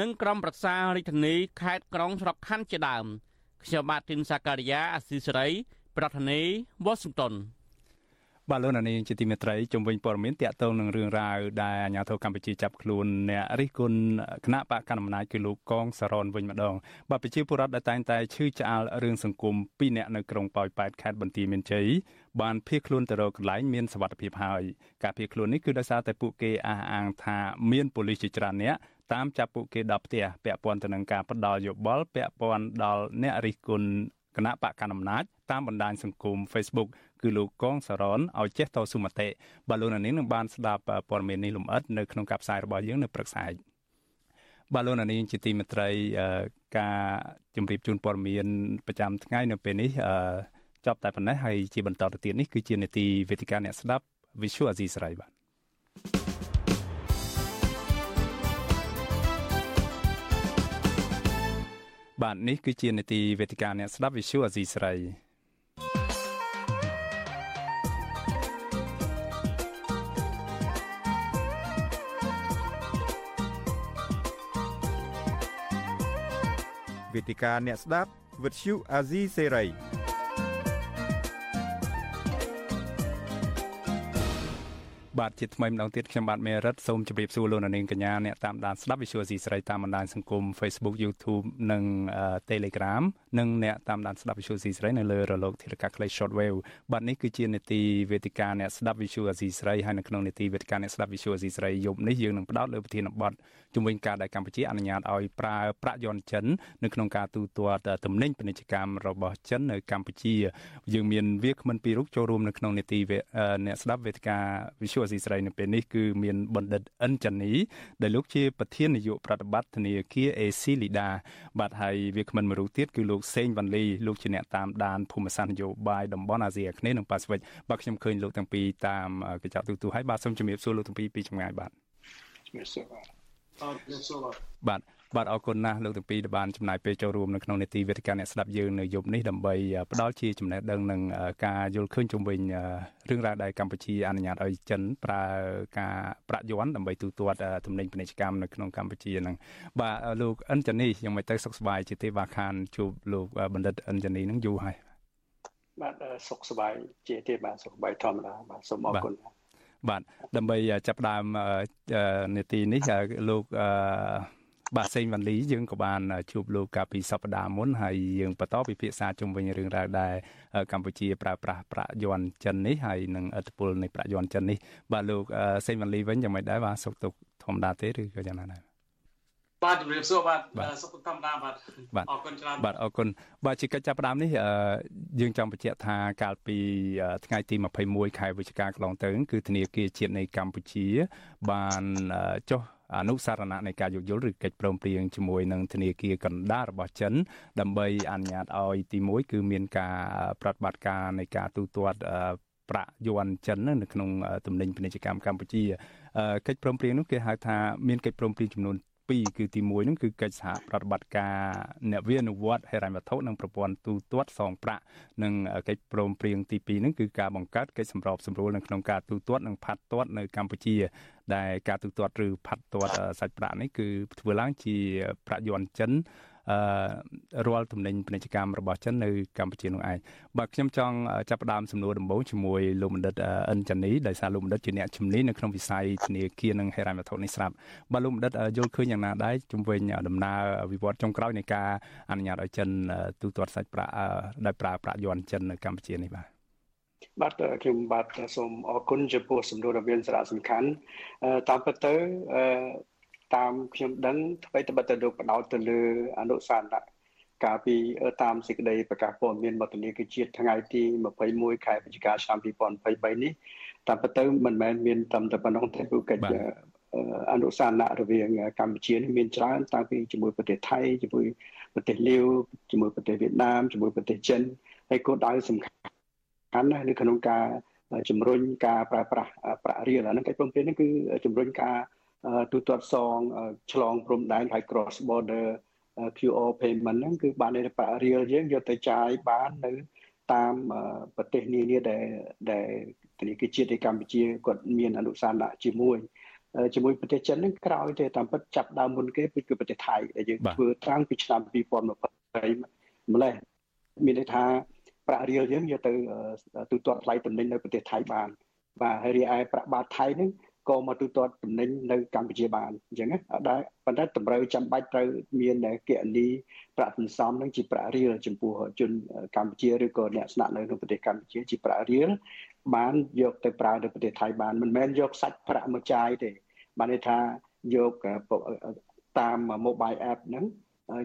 Speaker 12: និងក្រុមប្រឹក្សារាជធានីខេត្តក្រុងស្រុកខណ្ឌជាដើមខ្ញុំបាទទីនសាការីយ៉ាអស៊ីសេរី ប្រធានាធិបតី Washington
Speaker 1: បាទលោកនាងជាទីមេត្រីជំវិញព័ត៌មានតាក់ទងនឹងរឿងរ៉ាវដែលអាជ្ញាធរកម្ពុជាចាប់ខ្លួនអ្នករិះគន់គណៈបកកណ្ដាលអំណាចគឺលោកកងសរនវិញម្ដងបាទប្រជាពលរដ្ឋដែលតែងតែឈឺឆ្អាលរឿងសង្គមពីរអ្នកនៅក្រុងប៉ោយប៉ែតខេត្តបន្ទាយមានជ័យបានភៀសខ្លួនទៅរកកន្លែងមានសវត្ថិភាពហើយការភៀសខ្លួននេះគឺដោយសារតែពួកគេអះអាងថាមានប៉ូលីសជាច្រើនអ្នកតាមចាប់ពួកគេដល់ផ្ទះពាក់ព័ន្ធទៅនឹងការផ្ដាល់យោបល់ពាក់ព័ន្ធដល់អ្នករិះគន់គណៈបកកណ្ដាលអំណាចតាមបណ្ដាញសង្គម Facebook គឺលោកកងសរនឲ្យចេះតស៊ូមតិបាទលោកនាងនឹងបានស្ដាប់ព័ត៌មាននេះលម្អិតនៅក្នុងការផ្សាយរបស់យើងនៅព្រឹកស្អែកបាទលោកនាងជាទីមេត្រីការជម្រាបជូនព័ត៌មានប្រចាំថ្ងៃនៅពេលនេះចប់តែប៉ុណ្ណេះហើយជាបន្តទៅទៀតនេះគឺជានេតិវេទិកាអ្នកស្ដាប់ Visual Azizi ស្រីបាទបាទនេះគឺជានេតិវេទិកាអ្នកស្ដាប់ Visual Azizi ស្រី
Speaker 7: វេទិកាអ្នកស្ដាប់វិទ្យុអាស៊ីសេរី
Speaker 1: បាទជាថ្មីម្ដងទៀតខ្ញុំបាទមេរិតសូមជម្រាបសួរលោកនាងកញ្ញាអ្នកតាមដានស្ដាប់ Visual C ស្រីតាមបណ្ដាញសង្គម Facebook YouTube និង Telegram និងអ្នកតាមដានស្ដាប់ Visual C ស្រីនៅលើរលកធាតុអាកាសខ្លី Shortwave បាទនេះគឺជានេតិវេទិកាអ្នកស្ដាប់ Visual C ស្រីហើយនៅក្នុងនេតិវេទិកាអ្នកស្ដាប់ Visual C ស្រីយប់នេះយើងនឹងផ្ដោតលើប្រធានបទ ជំវិញការដែលកម្ពុជាអនុញ្ញាតឲ្យប្រើប្រាក់យន្តចិននៅក្នុងការទូទាត់ទំនិញពាណិជ្ជកម្មរបស់ចិននៅកម្ពុជាយើងមានវាគ្មិនពីររូបចូលរួមនៅក្នុងនេតិអ្នកស្ដាប់វេទិកា Visual អាស៊ីស្រីនៅពេលនេះគឺមានបណ្ឌិតអិនចានីដែលលោកជាប្រធាននាយកប្រតិបត្តិធនាគារ AC Lida បាទហើយវាគ្មិនមួយរូបទៀតគឺលោកសេងវ៉ាន់លីលោកជាអ្នកតាមដានភូមិសាស្ត្រនយោបាយតំបន់អាស៊ីអាគ្នេយ៍និងប៉ាស៊ីហ្វិកបាទខ្ញុំឃើញលោកទាំងពីរតាមកញ្ចក់ទូទូហើយបាទសូមជំរាបសួរលោកទាំងពីរពីចម្ងាយបាទជំរាបសួរបាទ បាទបាទអរគុណណាស់លោកទាំងពីរដែលបានចំណាយពេលចូលរួមនៅក្នុងនេតិវេទិកាអ្នកស្ដាប់យើងនៅយប់នេះដើម្បីផ្ដល់ជាចំណេះដឹងនិងការយល់ឃើញជំវិញរឿងរ៉ាវដែលកម្ពុជាអនុញ្ញាតឲ្យចិនប្រើការប្រាក់យន់ដើម្បីទូទាត់ទំនិញពាណិជ្ជកម្មនៅក្នុងកម្ពុជាហ្នឹងបាទលោកអិនចានីយ៉ាងម៉េចទៅសុខសប្បាយជាទេវ៉ាខានជួបលោកបណ្ឌិតអិនចានីហ្នឹងយូរហើយ
Speaker 15: បាទសុខសប្បាយជាទេបាទសុខសប្បាយធម្មតាបាទសូមអរគុណ
Speaker 1: បាទ ដើម្បីចាប់ផ្ដើមនេតិនេះលោកអឺបាទសេងវ៉ាន់លីយើងក៏បានជួបលោកកាលពីសប្តាហ៍មុនហើយយើងបន្តពិភាក្សាជុំវិញរឿងរ៉ាវដែលកម្ពុជាប្រើប្រាស់ប្រាក់យន់ចិននេះហើយនឹងឥទ្ធិពលនៃប្រាក់យន់ចិននេះបាទលោកសេងវ៉ាន់លីវិញយ៉ាងម៉េចដែរបាទសុខទុក្ខធម្មតាទេឬក៏យ៉ាងណាដែរ
Speaker 15: បាទជំរាបសួរបាទសុខធម្មតាបាទអរគុណច្រើន
Speaker 1: បាទអរគុណបាទជាកិច្ចចាប់ផ្ដើមនេះយើងចង់បញ្ជាក់ថាកាលពីថ្ងៃទី21ខែវិច្ឆិកាកន្លងទៅគឺធនាគារជាតិនៃកម្ពុជា បានចុះអនុសារណៈនៃការយោគយល់ឬកិច្ចព្រមព្រៀងជាមួយនឹងធនាគារកណ្ដាលរបស់ចិន ដើម្បីអនុញ្ញាតឲ្យទី1គឺមានការប្រតិបត្តិការនៃការទូទាត់ប្រាក់យួនចិននៅក្នុងទំនិញពាណិជ្ជកម្មកម្ពុជាកិច្ចព្រមព្រៀងនោះគេហៅថាមានកិច្ចព្រមព្រៀងចំនួន 2គឺទី1ហ្នឹងគឺកិច្ចសហប្រតិបត្តិការអ្នកវិនិវត្តហិរញ្ញវត្ថុនិងប្រព័ន្ធទូទាត់សងប្រាក់និងកិច្ចព្រមព្រៀងទី2ហ្នឹងគឺការបង្កើតកិច្ចសម្របសម្រួលនៅក្នុងការទូទាត់និងផាត់ទាត់នៅកម្ពុជាដែលការទូទាត់ឬផាត់ទាត់សាច់ប្រាក់នេះគឺធ្វើឡើងជាប្រាក់យ័ន្តចិនអឺ រាល់ទំនិញពាណិជ្ជកម្មរបស់ចិននៅកម្ពុជានោះឯងបាទខ្ញុំចង់ចាប់ផ្ដើមសំណួរដំបូងជាមួយលោកបណ្ឌិតអិនចានីដោយសារលោកបណ្ឌិតជាអ្នកជំនាញនៅក្នុងវិស័យធនាគារនិងហិរញ្ញវត្ថុនេះស្រាប់បាទលោកបណ្ឌិតយល់ឃើញយ៉ាងណាដែរជំវិញដំណើរវិវត្តចុងក្រោយនៃការអនុញ្ញាតឲ្យចិនទូទាត់សាច់ប្រាក់ដោយប្រើប្រាក់យ័ន្តចិននៅកម្ពុជានេះបាទ
Speaker 15: បាទខ្ញុំបាទសូមអរគុណចំពោះសំណួរដ៏មានសារៈសំខាន់តាមពិតទៅ តាមខ្ញុំដឹងអ្វីត្បិតតែលោកបដោតទៅលើអនុសាសនៈកាលពីតាមសេចក្តីប្រកាសព័ត៌មានមកទនីគឺជាតិថ្ងៃទី21ខែវិច្ឆិកាឆ្នាំ2023នេះតាមពិតទៅមិនមែនមានតែប៉ុណ្ណោះទេព្រោះកិច្ចអនុសាសនៈរវាងកម្ពុជានេះមានច្រើនតាំងពីជាមួយប្រទេសថៃជាមួយប្រទេសលាវជាមួយប្រទេសវៀតណាមជាមួយប្រទេសចិនហើយគោលដៅសំខាន់ណាស់នៅក្នុងការជំរុញការប្រើប្រាស់ប្រាក់រៀលអាហ្នឹងកិច្ចព្រមព្រៀងនេះគឺជំរុញការ ទូទាត់សងឆ្លងព្រំដែនហើយ cross border QR payment ហ្នឹងគឺបានន័យថាប្រាក់រៀលយើងយកទៅចាយបាននៅតាមប្រទេសនានាដែលដែលធនាគារជាតិនៃកម្ពុជាគាត់មានអនុសាសន៍ជាមួយជាមួយប្រទេសចិនហ្នឹងក្រោយទេតាមពិតចាប់ដើមមុនគេគឺប្រទេសថៃដែលយើងធ្វើតាំងពីឆ្នាំ2020ម្លេះមានន័យថាប្រាក់រៀលយើងយកទៅទូទាត់ថ្លៃតំណែងនៅប្រទេសថៃបានបាទហើយរីឯប្រាក់បាតថៃហ្នឹង ក៏មកទូទាត់តំណែងនៅកម្ពុជាបានអញ្ចឹងណាដែរប៉ុន្តែតម្រូវចាំបាច់ត្រូវមានគណនីប្រាក់សន្សំនឹងជាប្រាក់រៀលចំពោះជនកម្ពុជាឬក៏អ្នកស្នាក់នៅក្នុងប្រទេសកម្ពុជាជាប្រាក់រៀលបានយកទៅប្រើនៅប្រទេសថៃបានមិនមែនយកសាច់ប្រាក់មកចាយទេបានន័យថាយកតាម mobile app ហ្នឹង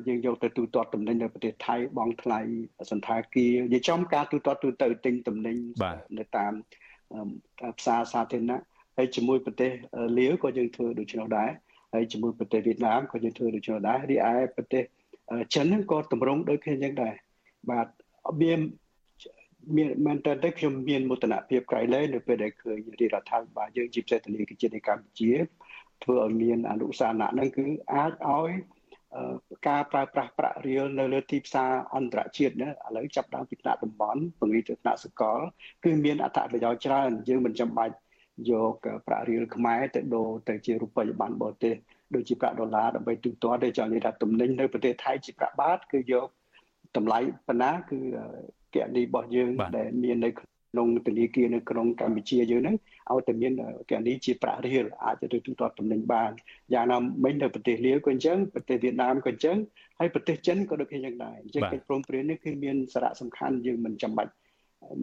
Speaker 15: យើងយកទៅទូទាត់តំណែងនៅប្រទេសថៃបង់ថ្លៃសន្តាគារនិយាយចំការទូទាត់ទូទៅទិញតំណែងនៅតាមផ្សារសាធារណៈ ហើយជាមួយប្រទេសលាវក៏យើងធ្វើដូច្នោះដែរហើយជាមួយប្រទេសវៀតណាមក៏យើងធ្វើដូច្នោះដែររីឯប្រទេសចិនហ្នឹងក៏តម្រង់ដូចគ្នាយ៉ាងដែរបាទមានមានមែនតើទៅខ្ញុំមានមោទនភាពក្រៃលែងនៅពេលដែលឃើញរាជរដ្ឋាភិបាលយើងជាពិសេសធនាគារជាតិនៃកម្ពុជាធ្វើឲ្យមានអនុសាសនៈហ្នឹងគឺអាចឲ្យការប្រើប្រាស់ប្រាក់រៀលនៅលើទីផ្សារអន្តរជាតិណាឥឡូវចាប់ដើមពីថ្នាក់តំបន់ពង្រីកទៅថ្នាក់សកល គឺមានអត្ថប្រយោជន៍ច្រើនយើងមិនចាំបាច់ យកប្រាក់រៀលខ្មែរទៅដូរទៅជារូបិយប័ណ្ណបរទេសដូចជាប្រាក់ដុល្លារដើម្បីទូទាត់ទេចង់និយាយថាទំនិញនៅប្រទេសថៃជាប្រាក់បាតគឺយកតម្លៃប៉ុណ្ណាគឺគណនីរបស់យើងដែលមាននៅក្នុងធនាគារនៅក្នុងកម្ពុជាយើងហ្នឹងឲ្យតែមានគណនីជាប្រាក់រៀលអាចទៅទូទាត់ទំនិញបានយ៉ាងណាមិញនៅប្រទេសលាវក៏អញ្ចឹងប្រទេសវៀតណាមក៏អញ្ចឹងហើយប្រទេសចិនក៏ដូចគ្នាយ៉ាងដែរអញ្ចឹងកិច្ចព្រមព្រៀងនេះគឺមានសារៈសំខាន់យើងមិនចាំបាច់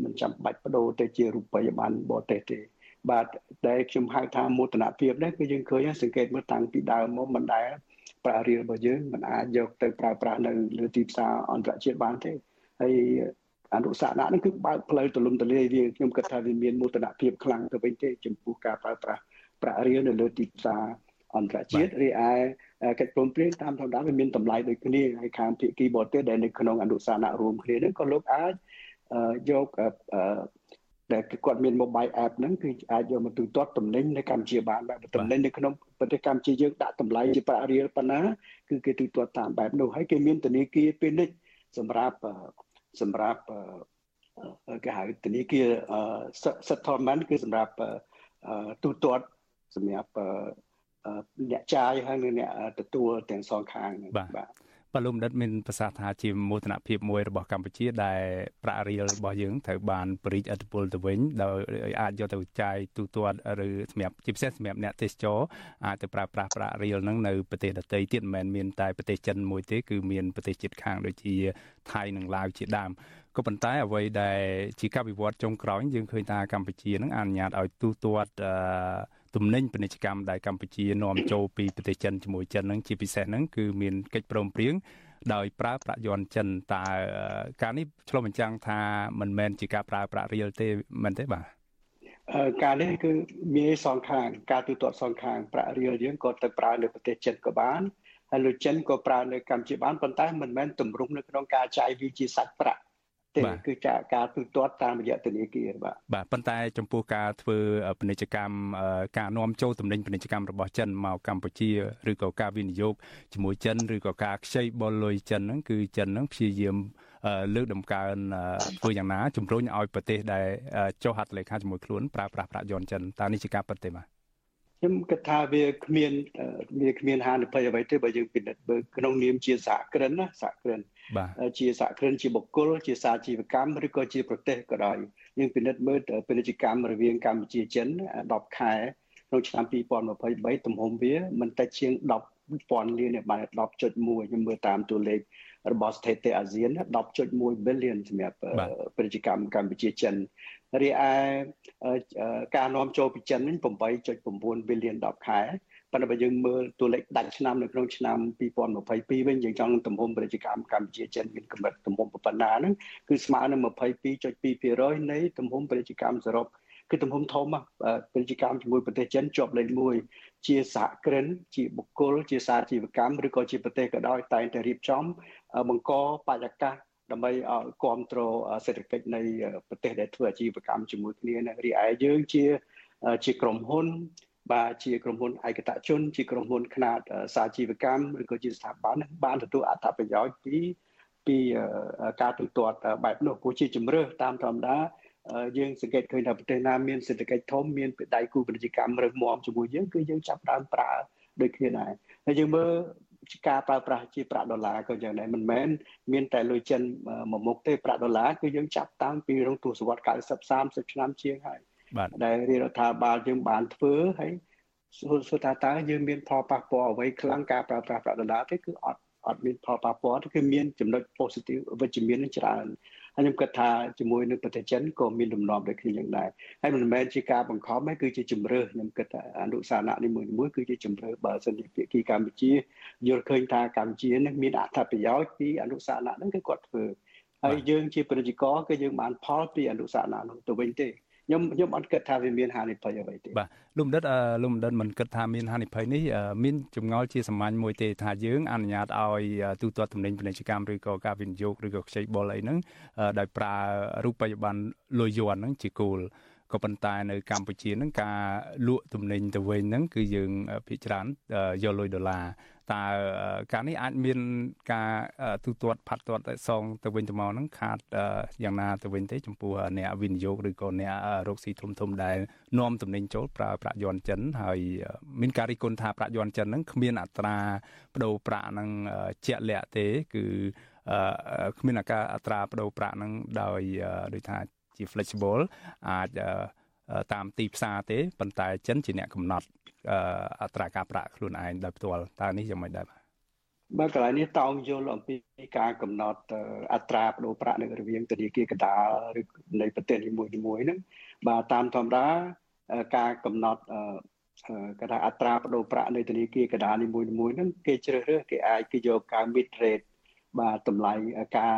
Speaker 15: មិនចាំបាច់បដូរទៅជារូបិយប័ណ្ណបរទេសទេ បាទដែលខ្ញុំហៅថាមោទនភាពនេះគឺយើងឃើញសង្កេតមើលតាំងពីដើមមកមិនដែលប្រាក់រៀលរបស់យើងមិនអាចយកទៅប្រើប្រាស់នៅលើទីផ្សារអន្តរជាតិបានទេហើយអនុសាសនៈនេះគឺបើកផ្លូវទូលំទូលាយវាខ្ញុំគិតថាវាមានមោទនភាពខ្លាំងទៅវិញទេចំពោះការប្រើប្រាស់ប្រាក់រៀលនៅលើទីផ្សារអន្តរជាតិរីឯកិច្ចព្រមព្រៀងតាមធម្មតាវាមានតម្លៃដូចគ្នាហើយខាងភាគីបរទេសដែលនៅក្នុងអនុសាសនៈរួមគ្នានឹងក៏លោកអាចយក ដែលគាត់មាន mobile app ហ្នឹងគឺអាចយកមកទូទាត់តំណែងនៅកម្ពុជាបានបែបតំណែងនៅក្នុងប្រទេសកម្ពុជាយើងដាក់តម្លៃជាប្រាក់រៀលប៉ុណ្ណាគឺគេទូទាត់តាមបែបនោះហើយគេមានធនាគារពាណិជ្ជសម្រាប់សម្រាប់គេហៅធនាគារ settlement គឺសម្រាប់ទូទាត់សម្រាប់អ្នកចាយហើយនិងអ្នកទទួលទាំងសងខាង
Speaker 1: បាទ បាទលោកបណ្ឌិតមានប្រសាសន៍ថាជាមោទនភាពមួយរបស់កម្ពុជាដែលប្រាក់រៀលរបស់យើងត្រូវបានបរិយាឥទ្ធិពលទៅវិញដោយអាចយកទៅចាយទូទាត់ឬសម្រាប់ជាពិសេសសម្រាប់អ្នកទេសចរអាចទៅប្រើប្រាស់ប្រាក់រៀលហ្នឹងនៅប្រទេសដទៃទៀតមិនមែនមានតែប្រទេសចិនមួយទេគឺមានប្រទេសជិតខាងដូចជាថៃនិងឡាវជាដើមក៏ប៉ុន្តែអ្វីដែលជាការវិវត្តចុងក្រោយយើងឃើញថាកម្ពុជានឹងអនុញ្ញាតឲ្យទូទាត់ ទំនិញពាណិជ្ជកម្មដែលកម្ពុជានាំចូលពីប្រទេសចិនជាមួយចិនហ្នឹងជាពិសេសហ្នឹងគឺមានកិច្ចព្រមព្រៀងដោយប្រើប្រាក់យន់ចិនតើការនេះឆ្លុះបញ្ចាំងថាមិនមែនជាការប្រើប្រាក់រៀលទេមែនទេបាទ
Speaker 15: ការនេះគឺមានសងខាងការទូទាត់សងខាងប្រាក់រៀលយើងក៏ទៅប្រើនៅប្រទេសចិនក៏បានហើយលុយចិនក៏ប្រើនៅកម្ពុជាបានប៉ុន្តែមិនមែនទម្រង់នៅក្នុងការចាយវាជាសាច់ប្រាក់ ទេគឺចាការទូទាត់តាមរយៈធនាគារបាទ
Speaker 1: បាទប៉ុន្តែចំពោះការធ្វើពាណិជ្ជកម្មការនាំចូលទំនិញពាណិជ្ជកម្មរបស់ចិនមកកម្ពុជាឬក៏ការវិនិយោគជាមួយចិនឬក៏ការខ្ចីបុលលុយចិនហ្នឹងគឺចិនហ្នឹងព្យាយាមលើកដំកើងធ្វើយ៉ាងណាជំរុញឲ្យប្រទេសដែលចុះហត្ថលេខាជាមួយខ្លួនប្រើប្រាស់ប្រាក់យន់ចិនតើនេះជាការពិតទេបាទ
Speaker 15: ខ្ញុំគិតថាវាគ្មានវាគ្មានហានិភ័យអ្វីទេបើយើងពិនិត្យមើលក្នុងនាមជាសហគ្រិនណាសហគ្រិន ជាសហគ្រិនជាបុគ្គលជាសាជីវកម្មឬក៏ជាប្រទេសក៏ដោយយើងពិនិត្យមើលពាណិជ្ជកម្មរវាងកម្ពុជាចិន10ខែក្នុងឆ្នាំ2023ទំហំវាមិនតិចជាង10,000លានបាន10.1ខ្ញុំមើលតាមតួលេខរបស់ស្ថិតិអាស៊ាន10.1 billion សម្រាប់ពាណិជ្ជកម្មកម្ពុជាចិនរីឯការនាំចូលពីចិនវិញ8.9 billion 10ខែ ប៉ុន្តែបើយើងមើលតួលេខដាច់ឆ្នាំនៅក្នុងឆ្នាំ2022វិញយើងចង់ទំហំពាណិជ្ជកម្មកម្ពុជាចិនមានកម្រិតទំហំប៉ុណ្ណាហ្នឹងគឺស្មើនឹង22.2%នៃទំហំពាណិជ្ជកម្មសរុបគឺទំហំធំពាណិជ្ជកម្មជាមួយប្រទេសចិនជាប់លេខ1ជាសហគ្រិន ជាបុគ្គលជាសាជីវកម្មឬក៏ជាប្រទេសក៏ដោយតែងតែរៀបចំបង្កបរិយាកាសដើម្បីគ្រប់គ្រងសេដ្ឋកិច្ចនៃប្រទេសដែលធ្វើអាជីវកម្មជាមួយគ្នារីឯយើងជាជាក្រុមហ៊ុន បាទជាក្រុមហ៊ុនឯកតជនជាក្រុមហ៊ុនខ្នាតសាជីវកម្មឬក៏ជាស្ថាប័នបានទទួលអត្ថប្រយោជន៍ពីពីការទូទាត់បែបនោះព្រោះជាជំរឿតាមធម្មតាយើងសង្កេតឃើញថាប្រទេសណាមានសេដ្ឋកិច្ចធំមានដៃគូពាណិជ្ជកម្មរឹងមាំជាមួយយើងគឺយើងចាប់ដើមប្រើដូចគ្នាដែរហើយយើងមើលការប្រើប្រាស់ជាប្រាក់ដុល្លារក៏យ៉ាងដែរមិនមែនមានតែលុយចិនមួយមុខទេប្រាក់ដុល្លារគឺយើងចាប់តាំងពីរងទសវត្ស90 30ឆ្នាំជាងហើយ ដែលរាជរដ្ឋាភិបាលយើងបានធ្វើហើយសួរថាតើយើងមានផលប៉ះពាល់អ្វីខ្លាំងការប្រើប្រាស់ប្រាក់ដុល្លារទេគឺអត់អត់មានផលប៉ះពាល់ទេគឺមានចំណុច positive វិជ្ជមានច្រើនហើយខ្ញុំគិតថាជាមួយនឹងប្រទេសចិនក៏មានលំនាំដូចគ្នាយ៉ាងដែរហើយមិនមែនជាការបង្ខំទេគឺជាជំរឿខ្ញុំគិតថាអនុសារណៈនីមួយៗគឺជាជំរឿបើសិនជាភាគីកម្ពុជាយល់ឃើញថាកម្ពុជានឹងមានអត្ថប្រយោជន៍ពីអនុសារណៈហ្នឹងគឺគាត់ធ្វើហើយយើងជាពាណិជ្ជករគឺយើងបានផលពីអនុសារណៈនោះទៅវិញទេ ខ្ញុំខ្ញុំអត់គិតថាវាមានហានិភ័យអ្វីទេ
Speaker 1: បាទលោកបណ្ឌិតលោកបណ្ឌិតមិនគិតថាមានហានិភ័យនេះមានចម្ងល់ជាសាមញ្ញមួយទេថាយើងអនុញ្ញាតឲ្យទូទាត់ទំនិញពាណិជ្ជកម្មឬក៏ការវិនិយោគឬក៏ខ្ចីបុលអីហ្នឹងដោយប្រើរូបិយប័ណ្ណលុយយួនហ្នឹងជាគោលក៏ប៉ុន្តែនៅកម្ពុជាហ្នឹងការលក់ទំនិញទៅវិញហ្នឹងគឺយើងភាគច្រើនយកលុយដុល្លារ តើការនេះអាចមានការទូទាត់ផាត់ទាត់សងទៅវិញទៅមកហ្នឹងខាតយ៉ាងណាទៅវិញទេចំពោះអ្នកវិនិយោគឬក៏អ្នករកស៊ីធំធំដែលនាំទំនិញចូលប្រើប្រាក់យន់ចិនហើយមានការរិះគន់ថាប្រាក់យន់ចិនហ្នឹងគ្មានអត្រាប្តូរប្រាក់ហ្នឹងជាក់លាក់ទេ គឺគ្មានអាការអត្រាប្តូរប្រាក់ហ្នឹងដោយដូចថាជា flexible អាច តាមទីផ្សារទេប៉ុន្តែចិនជាអ្នកកំណត់អត្រាការប្រាក់ខ្លួនឯងដោយផ្ទាល់តើនេះយ៉ាងម៉េចដែរបាទ
Speaker 15: បើកន្លែងនេះតោងយល់អំពីការកំណត់អត្រាប្តូរប្រាក់នៅរវាងធនាគារកណ្ដាលឬនៃប្រទេសនីមួយៗហ្នឹងបាទតាមធម្មតាការកំណត់គេថាអត្រាប្តូរប្រាក់នៃធនាគារកណ្ដាលនីមួយៗហ្នឹងគេជ្រើសរើសគេអាចគេយកការ mid rate បាទតម្លៃការ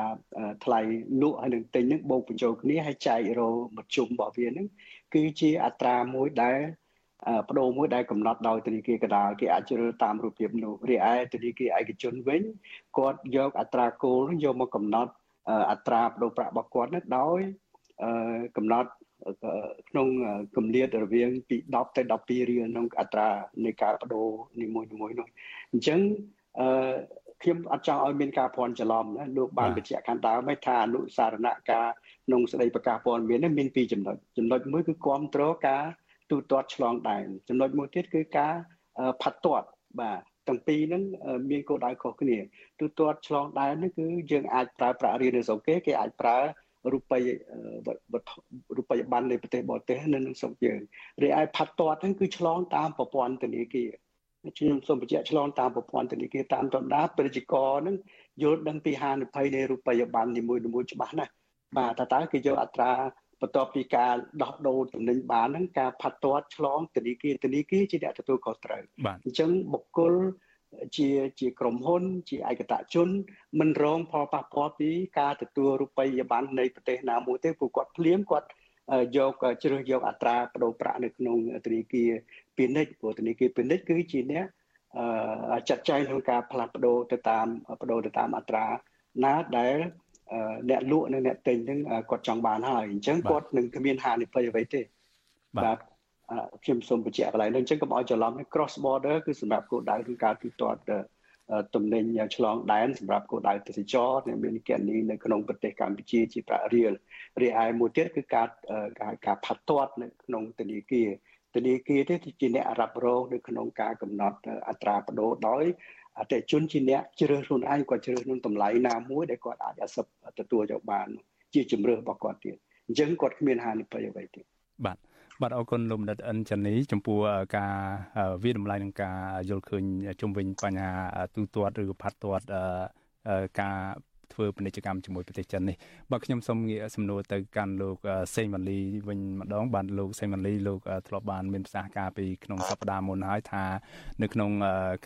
Speaker 15: ថ្លៃលក់ហើយនឹងទិញហ្នឹងបូកបញ្ចូលគ្នាហើយចែករមធ្យមរបស់វាហ្នឹង គឺជាអត្រាមួយដែលបដូរមួយដែលកំណត់ដោយធនាគារកណ្ដាលគេអាចជ្រើសតាមរូបភាពនោះរីឯធនាគារឯកជនវិញគាត់យកអត្រាគោលយកមកកំណត់អត្រាបដូរប្រាក់របស់គាត់នោះដោយកំណត់ក្នុងគម្លាតរវាងពី10ទៅ12រៀលក្នុងអត្រានៃការបដូរនីមួយៗនោះអញ្ចឹងអឺ ខ្ញុំអត់ចង់ឲ្យមានការភ័ន្តច្រឡំណាលោកបានបញ្ជាក់ខាងដើមថាអនុសារណការក្នុងស្ដីប្រកាសព័ត៌មាននេះមានពីរចំណុចចំណុចមួយគឺគ្រប់គ្រងការទូទាត់ឆ្លងដែនចំណុចមួយទៀតគឺការផាត់ទាត់បាទទាំងពីរហ្នឹងមានគោលដៅខុសគ្នាទូទាត់ឆ្លងដែននេះគឺយើងអាចប្រើប្រាក់រៀលនៅស្រុកគេគេអាចប្រើរូបិយរូបិយប័ណ្ណនៃប្រទេសបរទេសនៅក្នុងស្រុកយើងរីឯផាត់ទាត់ហ្នឹងគឺឆ្លងតាមប្រព័ន្ធធនាគារ ខ្ញុំសូមបញ្ជាក់ឆ្លងតាមប្រព័ន្ធធនាគារតាមតំណាពាណិជ្ជករហ្នឹងយល់ដឹងពីហានិភ័យនៃរូបិយប័ណ្ណនីមួយៗច្បាស់ណាស់បាទតើតើគេយកអត្រាបន្ទាប់ពីការដោះដូរទំនិញបានហ្នឹងការផាត់ទាត់ឆ្លងធនាគារធនាគារជាអ្នកទទួលខុសត្រូវអញ្ចឹងបុគ្គលជាជាក្រុមហ៊ុន ជាឯកតជន មិនរងផលប៉ះពាល់ពីការទទួលរូបិយប័ណ្ណនៃប្រទេសណាមួយទេព្រោះគាត់ភ្លាមគាត់យកជ្រើសយកអត្រាប្តូរប្រាក់នៅក្នុងធនាគារ ពាណិជ្ជព្រោះធនាគារពាណិជ្ជគឺជាអ្នកចាត់ចែងក្នុងការផ្លាស់ប្ដូរទៅតាមប្ដូរទៅតាមអត្រាណាដែលអ្នកលក់និងអ្នកទិញហ្នឹងគាត់ចង់បានហើយអញ្ចឹងគាត់នឹងគ្មានហានិភ័យអ្វីទេបាទខ្ញុំសូមបញ្ជាក់កន្លែងនេះអញ្ចឹងកុំឲ្យច្រឡំ cross border គឺសម្រាប់គោលដៅក្នុងការទូទាត់ទំនិញឆ្លងដែនសម្រាប់គោលដៅទេសចរដែលមានគណនីនៅក្នុងប្រទេសកម្ពុជាជាប្រាក់រៀលរីឯមួយទៀតគឺការការផាត់ទាត់នៅក្នុងធនាគារ ធនាគារទេជាអ្នករ៉ាប់រងនៅក្នុងការកំណត់អត្រាប្តូរដោយអតិជនជាអ្នកជ្រើសខ្លួនឯងគាត់ជ្រើសនឹងតម្លៃណាមួយដែលគាត់អាចអាសឹបទទួលយកបាន ជាជំរឿរបស់គាត់ទៀតអញ្ចឹងគាត់គ្មានហានិភ័យអ្វីទេ
Speaker 1: បាទបាទអរគុណលោកមនិតអិនចានីចំពោះការវិតម្លៃនឹងការយល់ឃើញជំវិញបញ្ហាទូទាត់ឬផាត់ទាត់ការ ធ្វើពាណិជ្ជកម្មជាមួយប្រទេសចិននេះបាទខ្ញុំសូមងាកសំណួរទៅកាន់លោកសេងម៉ាលីវិញម្ដងបាទលោកសេងម៉ាលីលោកធ្លាប់បានមានប្រសាសន៍ការពីក្នុងសប្តាហ៍មុនហើយថានៅក្នុង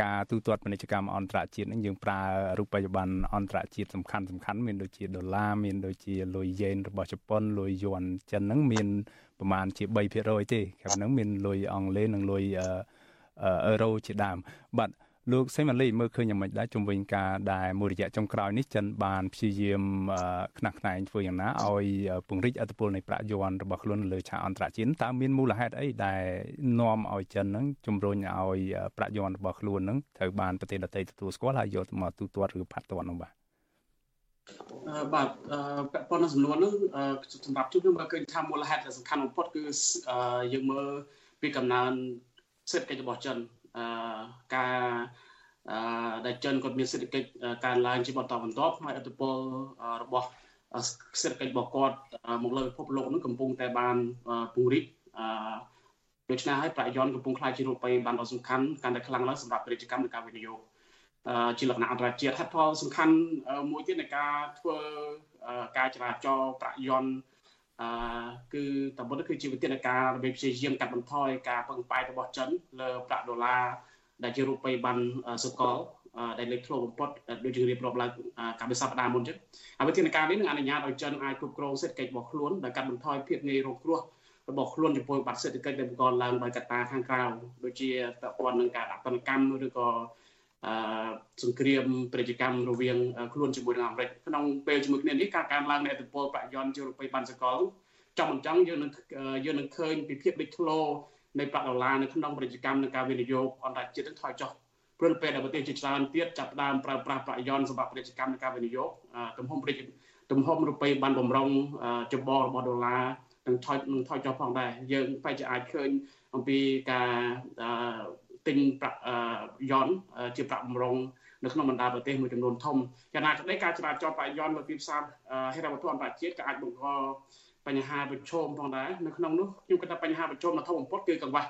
Speaker 1: ការទូទាត់ពាណិជ្ជកម្មអន្តរជាតិនេះយើងប្រើរូបិយប័ណ្ណអន្តរជាតិសំខាន់សំខាន់មានដូចជាដុល្លារមានដូចជាលុយយ៉េនរបស់ជប៉ុនលុយយួនចិនហ្នឹងមានប្រហែលជា3%ទេខាងហ្នឹងមានលុយអង់គ្លេសនិងលុយអឺរ៉ូជាដើមបាទ លោកសេម៉ាលីមើលឃើញយ៉ាងម៉េចដែរជំវិញការដែលមួយរយៈចុងក្រោយនេះចិនបានព្យាយាមខ្នះខ្នែងធ្វើយ៉ាងណាឲ្យពង្រីកអធិបុលនៃប្រាក់យ័ន្តរបស់ខ្លួនលើឆាកអន្តរជាតិតើមានមូលហេតុអីដែលនាំឲ្យចិនហ្នឹងជំរុញឲ្យប្រាក់យ័ន្តរបស់ខ្លួនហ្នឹងត្រូវបានប្រទេសដទៃទទួលស្គាល់ហើយយកមកទូទាត់ឬផាត់ទាត់នោះបាទ
Speaker 16: បាទពាក់ព័ន្ធនឹងសំណួរនោះសម្រាប់ជួបខ្ញុំមើលឃើញថាមូលហេតុដែលសំខាន់បំផុតគឺយើងមើលពីកំណើនសេដ្ឋកិច្ចរបស់ចិនអឺ ការអឺដែលចិនគាត់មានសេដ្ឋកិច្ចកើនឡើងជាបន្តបន្ទាប់ហើយឥទ្ធិពលរបស់សេដ្ឋកិច្ចរបស់គាត់មកលើពិភពលោកនឹងកំពុងតែបានពង្រីកអឺដូច្នេះហើយប្រាក់យន្តកំពុងខ្លាយជារូបិយបានដ៏សំខាន់កាន់តែខ្លាំងឡើងសម្រាប់ពាណិជ្ជកម្មនិងការវិនិយោគជាលក្ខណៈអន្តរជាតិហេតុផលសំខាន់មួយទៀតនៃការធ្វើការចរាចរប្រាក់យន្ត អឺគឺតមុនគឺជាវិធានការរបៀបព្យាយាមកាត់បន្ថយការពឹងផ្អែករបស់ចិនលើប្រាក់ដុល្លារដែលជារូបិយប័ណ្ណសកលដែលលេខធ្លោបំផុតដូចជារៀបរាប់ឡើងកាលពីសប្តាហ៍មុនចឹងហើយវិធានការនេះនឹងអនុញ្ញាតឲ្យចិនអាចគ្រប់គ្រងសេដ្ឋកិច្ចរបស់ខ្លួនដោយកាត់បន្ថយភាពងាយរងគ្រោះរបស់ខ្លួនចំពោះបាត់សេដ្ឋកិច្ចដែលបង្កឡើងដោយកត្តាខាងក្រៅដូចជាតព័ន្ធនឹងការដាក់ទណ្ឌកម្មឬក៏អឺ សង្គ្រាមពាណិជ្ជកម្មរវាងខ្លួនជាមួយនឹងអាមេរិកក្នុងពេលជាមួយគ្នានេះការកើនឡើងនៃឥទ្ធិពលប្រាក់យន្តជារូបិយប័ណ្ណសកលចំមិនចង់យើងនឹងយើងនឹងឃើញពីភាពលេចធ្លោនៃប្រាក់ដុល្លារនៅក្នុងពាណិជ្ជកម្មនិងការវិនិយោគអន្តរជាតិនឹងថយចុះព្រោះពេលដែលប្រទេសជាច្រើនទៀតចាប់ផ្ដើមប្រើប្រាស់ប្រាក់យន្តសម្រាប់ពាណិជ្ជកម្មនិងការវិនិយោគទំហំប្រាក់ទំហំរូបិយប័ណ្ណបំរុងចម្បងរបស់ដុល្លារនឹងថយនឹងថយចុះផងដែរយើងបែរជាអាចឃើញអំពីការ ទិញប្រាក់យន់ជាប្រាក់បំរុងនៅក្នុងបណ្ដាប្រទេសមួយចំនួនធំយ៉ាងណាក្តីការចរាចរប្រាក់យន់នៅទីផ្សារហិរញ្ញវត្ថុអន្តរជាតិក៏អាចបង្កបញ្ហាប្រឈមផងដែរនៅក្នុងនោះខ្ញុំគិតថាបញ្ហាប្រឈមដ៏ធំបំផុតគឺកង្វះ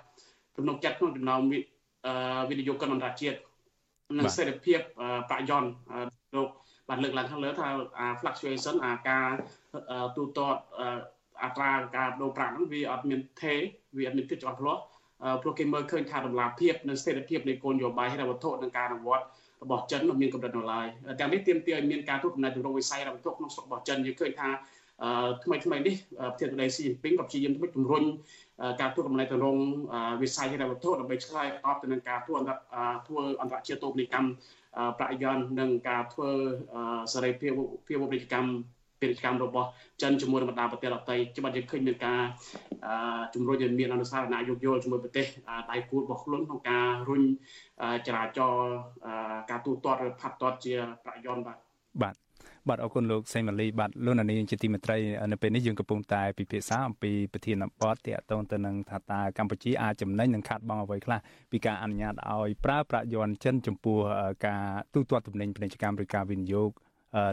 Speaker 16: ទំនុកចិត្តក្នុងចំណោមវិនិយោគិនអន្តរជាតិនិងសេរីភាពប្រាក់យន់លោកបានលើកឡើងខាងលើថា fluctuation អាការទូទាត់អត្រាការដូរប្រាក់ហ្នឹងវាអត់មានថេវាអត់មានទឹកច្បាស់លាស់ ព្រោះគេមើលឃើញថាតម្លាភាពនិងស្ថិរភាពនៃគោលនយោបាយហិរញ្ញវត្ថុនិងការអនុវត្តរបស់ចិនមានកម្រិតនៅឡើយទាំងនេះទាមទារឲ្យមានការទូតកំណែទម្រង់វិស័យហិរញ្ញវត្ថុក្នុងស្រុករបស់ចិនយើងឃើញថាថ្មីថ្មីនេះប្រធានាធិបតីស៊ីជីនពីងក៏ព្យាយាមធ្វើជំរុញការទូតកំណែទម្រង់វិស័យហិរញ្ញវត្ថុដើម្បីឆ្លើយតបទៅនឹងការធ្វើអន្តរធ្វើអន្តរជាតិទូនីកម្មប្រាក់យន្តនិងការធ្វើសេរីភាពភាពពាណិជ្ជកម្ម ពាណិជ្ជកម្មរបស់ចិនជាមួយនឹងបណ្ដាប្រទេសដទៃច្បាស់យើងឃើញមានការជំរុញឲ្យមានអនុសារណៈយោគយល់ជាមួយប្រទេសដៃគូរបស់ខ្លួនក្នុងការរុញចរាចរការទូទាត់ឬផាត់ទាត់ជាប្រយ័ត្នបាទ
Speaker 1: បាទបាទអរគុណលោកសេម៉ាលីបាទលោកនាងជាទីមេត្រីនៅពេលនេះយើងកំពុងតែពិភាក្សាអំពីប្រធានបទតាក់ទងទៅនឹងថាតើកម្ពុជាអាចចំណេញនិងខាត់បងអ្វីខ្លះពីការអនុញ្ញាតឲ្យប្រើប្រាក់យន់ចិនចំពោះការទូទាត់ទំនិញពាណិជ្ជកម្មឬការវិនិយោគ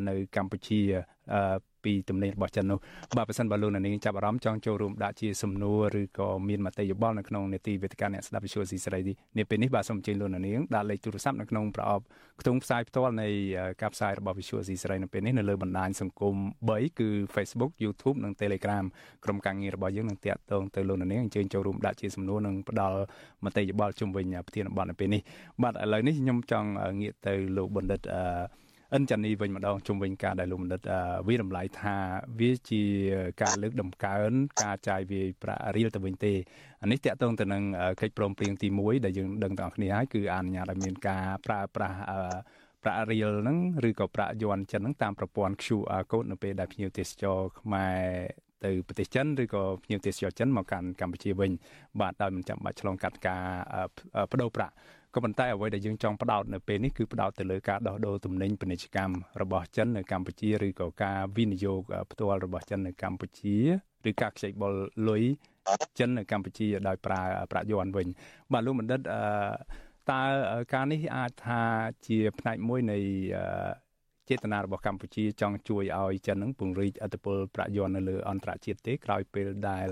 Speaker 1: នៅកម្ពុជាពីទំនិញរបស់ចិននោះបាទប្រសិនបើលោកអ្នកនាងចាប់អារម្មណ៍ចង់ចូលរួមដាក់ជាសំណួរឬក៏មានមតិយោបល់នៅក្នុងនេតិវេទិកាអ្នកស្ដាប់វិទ្យុស៊ីស្រីនេះពេលនេះបាទសូមអញ្ជើញលោកអ្នកនាងដាក់លេខទូរស័ព្ទនៅក្នុងប្រអប់ខ្ទង់ផ្សាយផ្ទាល់នៃការផ្សាយរបស់វិទ្យុស៊ីស្រីនៅពេលនេះនៅលើបណ្ដាញសង្គម3គឺ Facebook YouTube និង Telegram ក្រុមការងាររបស់យើងនឹងតាក់ទងទៅលោកអ្នកនាងអញ្ជើញចូលរួមដាក់ជាសំណួរនិងផ្ដល់មតិយោបល់ជុំវិញប្រធានបទនៅពេលនេះបាទឥឡូវនេះខ្ញុំចង់ងាកទៅលោកបណ្ឌិតអឺ អិនចានីវិញម្ដងជុំវិញការដែលលោកមនិតវារំលាយថាវាជាការលើកដំកើងការចាយវាយប្រាក់រៀលទៅវិញទេអានេះតកតងទៅនឹងកិច្ចព្រមព្រៀងទី1ដែលយើងដឹងទាំងអស់គ្នាហើយគឺអនុញ្ញាតឲ្យមានការប្រើប្រាស់ប្រាក់រៀលហ្នឹងឬក៏ប្រាក់យួនចិនហ្នឹងតាមប្រព័ន្ធ QR code នៅពេលដែលភ្ញៀវទេសចរខ្មែរទៅប្រទេសចិនឬក៏ភ្ញៀវទេសចរចិនមកកាន់កម្ពុជាវិញបាទដោយមិនចាំបាច់ឆ្លងកាត់ការបដូរប្រាក់ ក៏ប៉ុន្តែអ្វីដែលយើងចង់ផ្ដោតនៅពេលនេះគឺផ្ដោតទៅលើការដោះដូរទំនិញពាណិជ្ជកម្មរបស់ចិននៅកម្ពុជាឬក៏ការវិនិយោគផ្ទាល់របស់ចិននៅកម្ពុជាឬការខ្ចីបុលលុយចិននៅកម្ពុជាដោយប្រើប្រាក់យួនវិញ បាទលោកបណ្ឌិតអឺតើការនេះអាចថាជាផ្នែកមួយនៃចេតនារបស់កម្ពុជាចង់ជួយឲ្យចិននឹងពង្រីកអធិបតេយ្យប្រាក់យ័ន្តនៅលើអន្តរជាតិទេក្រោយពេលដែល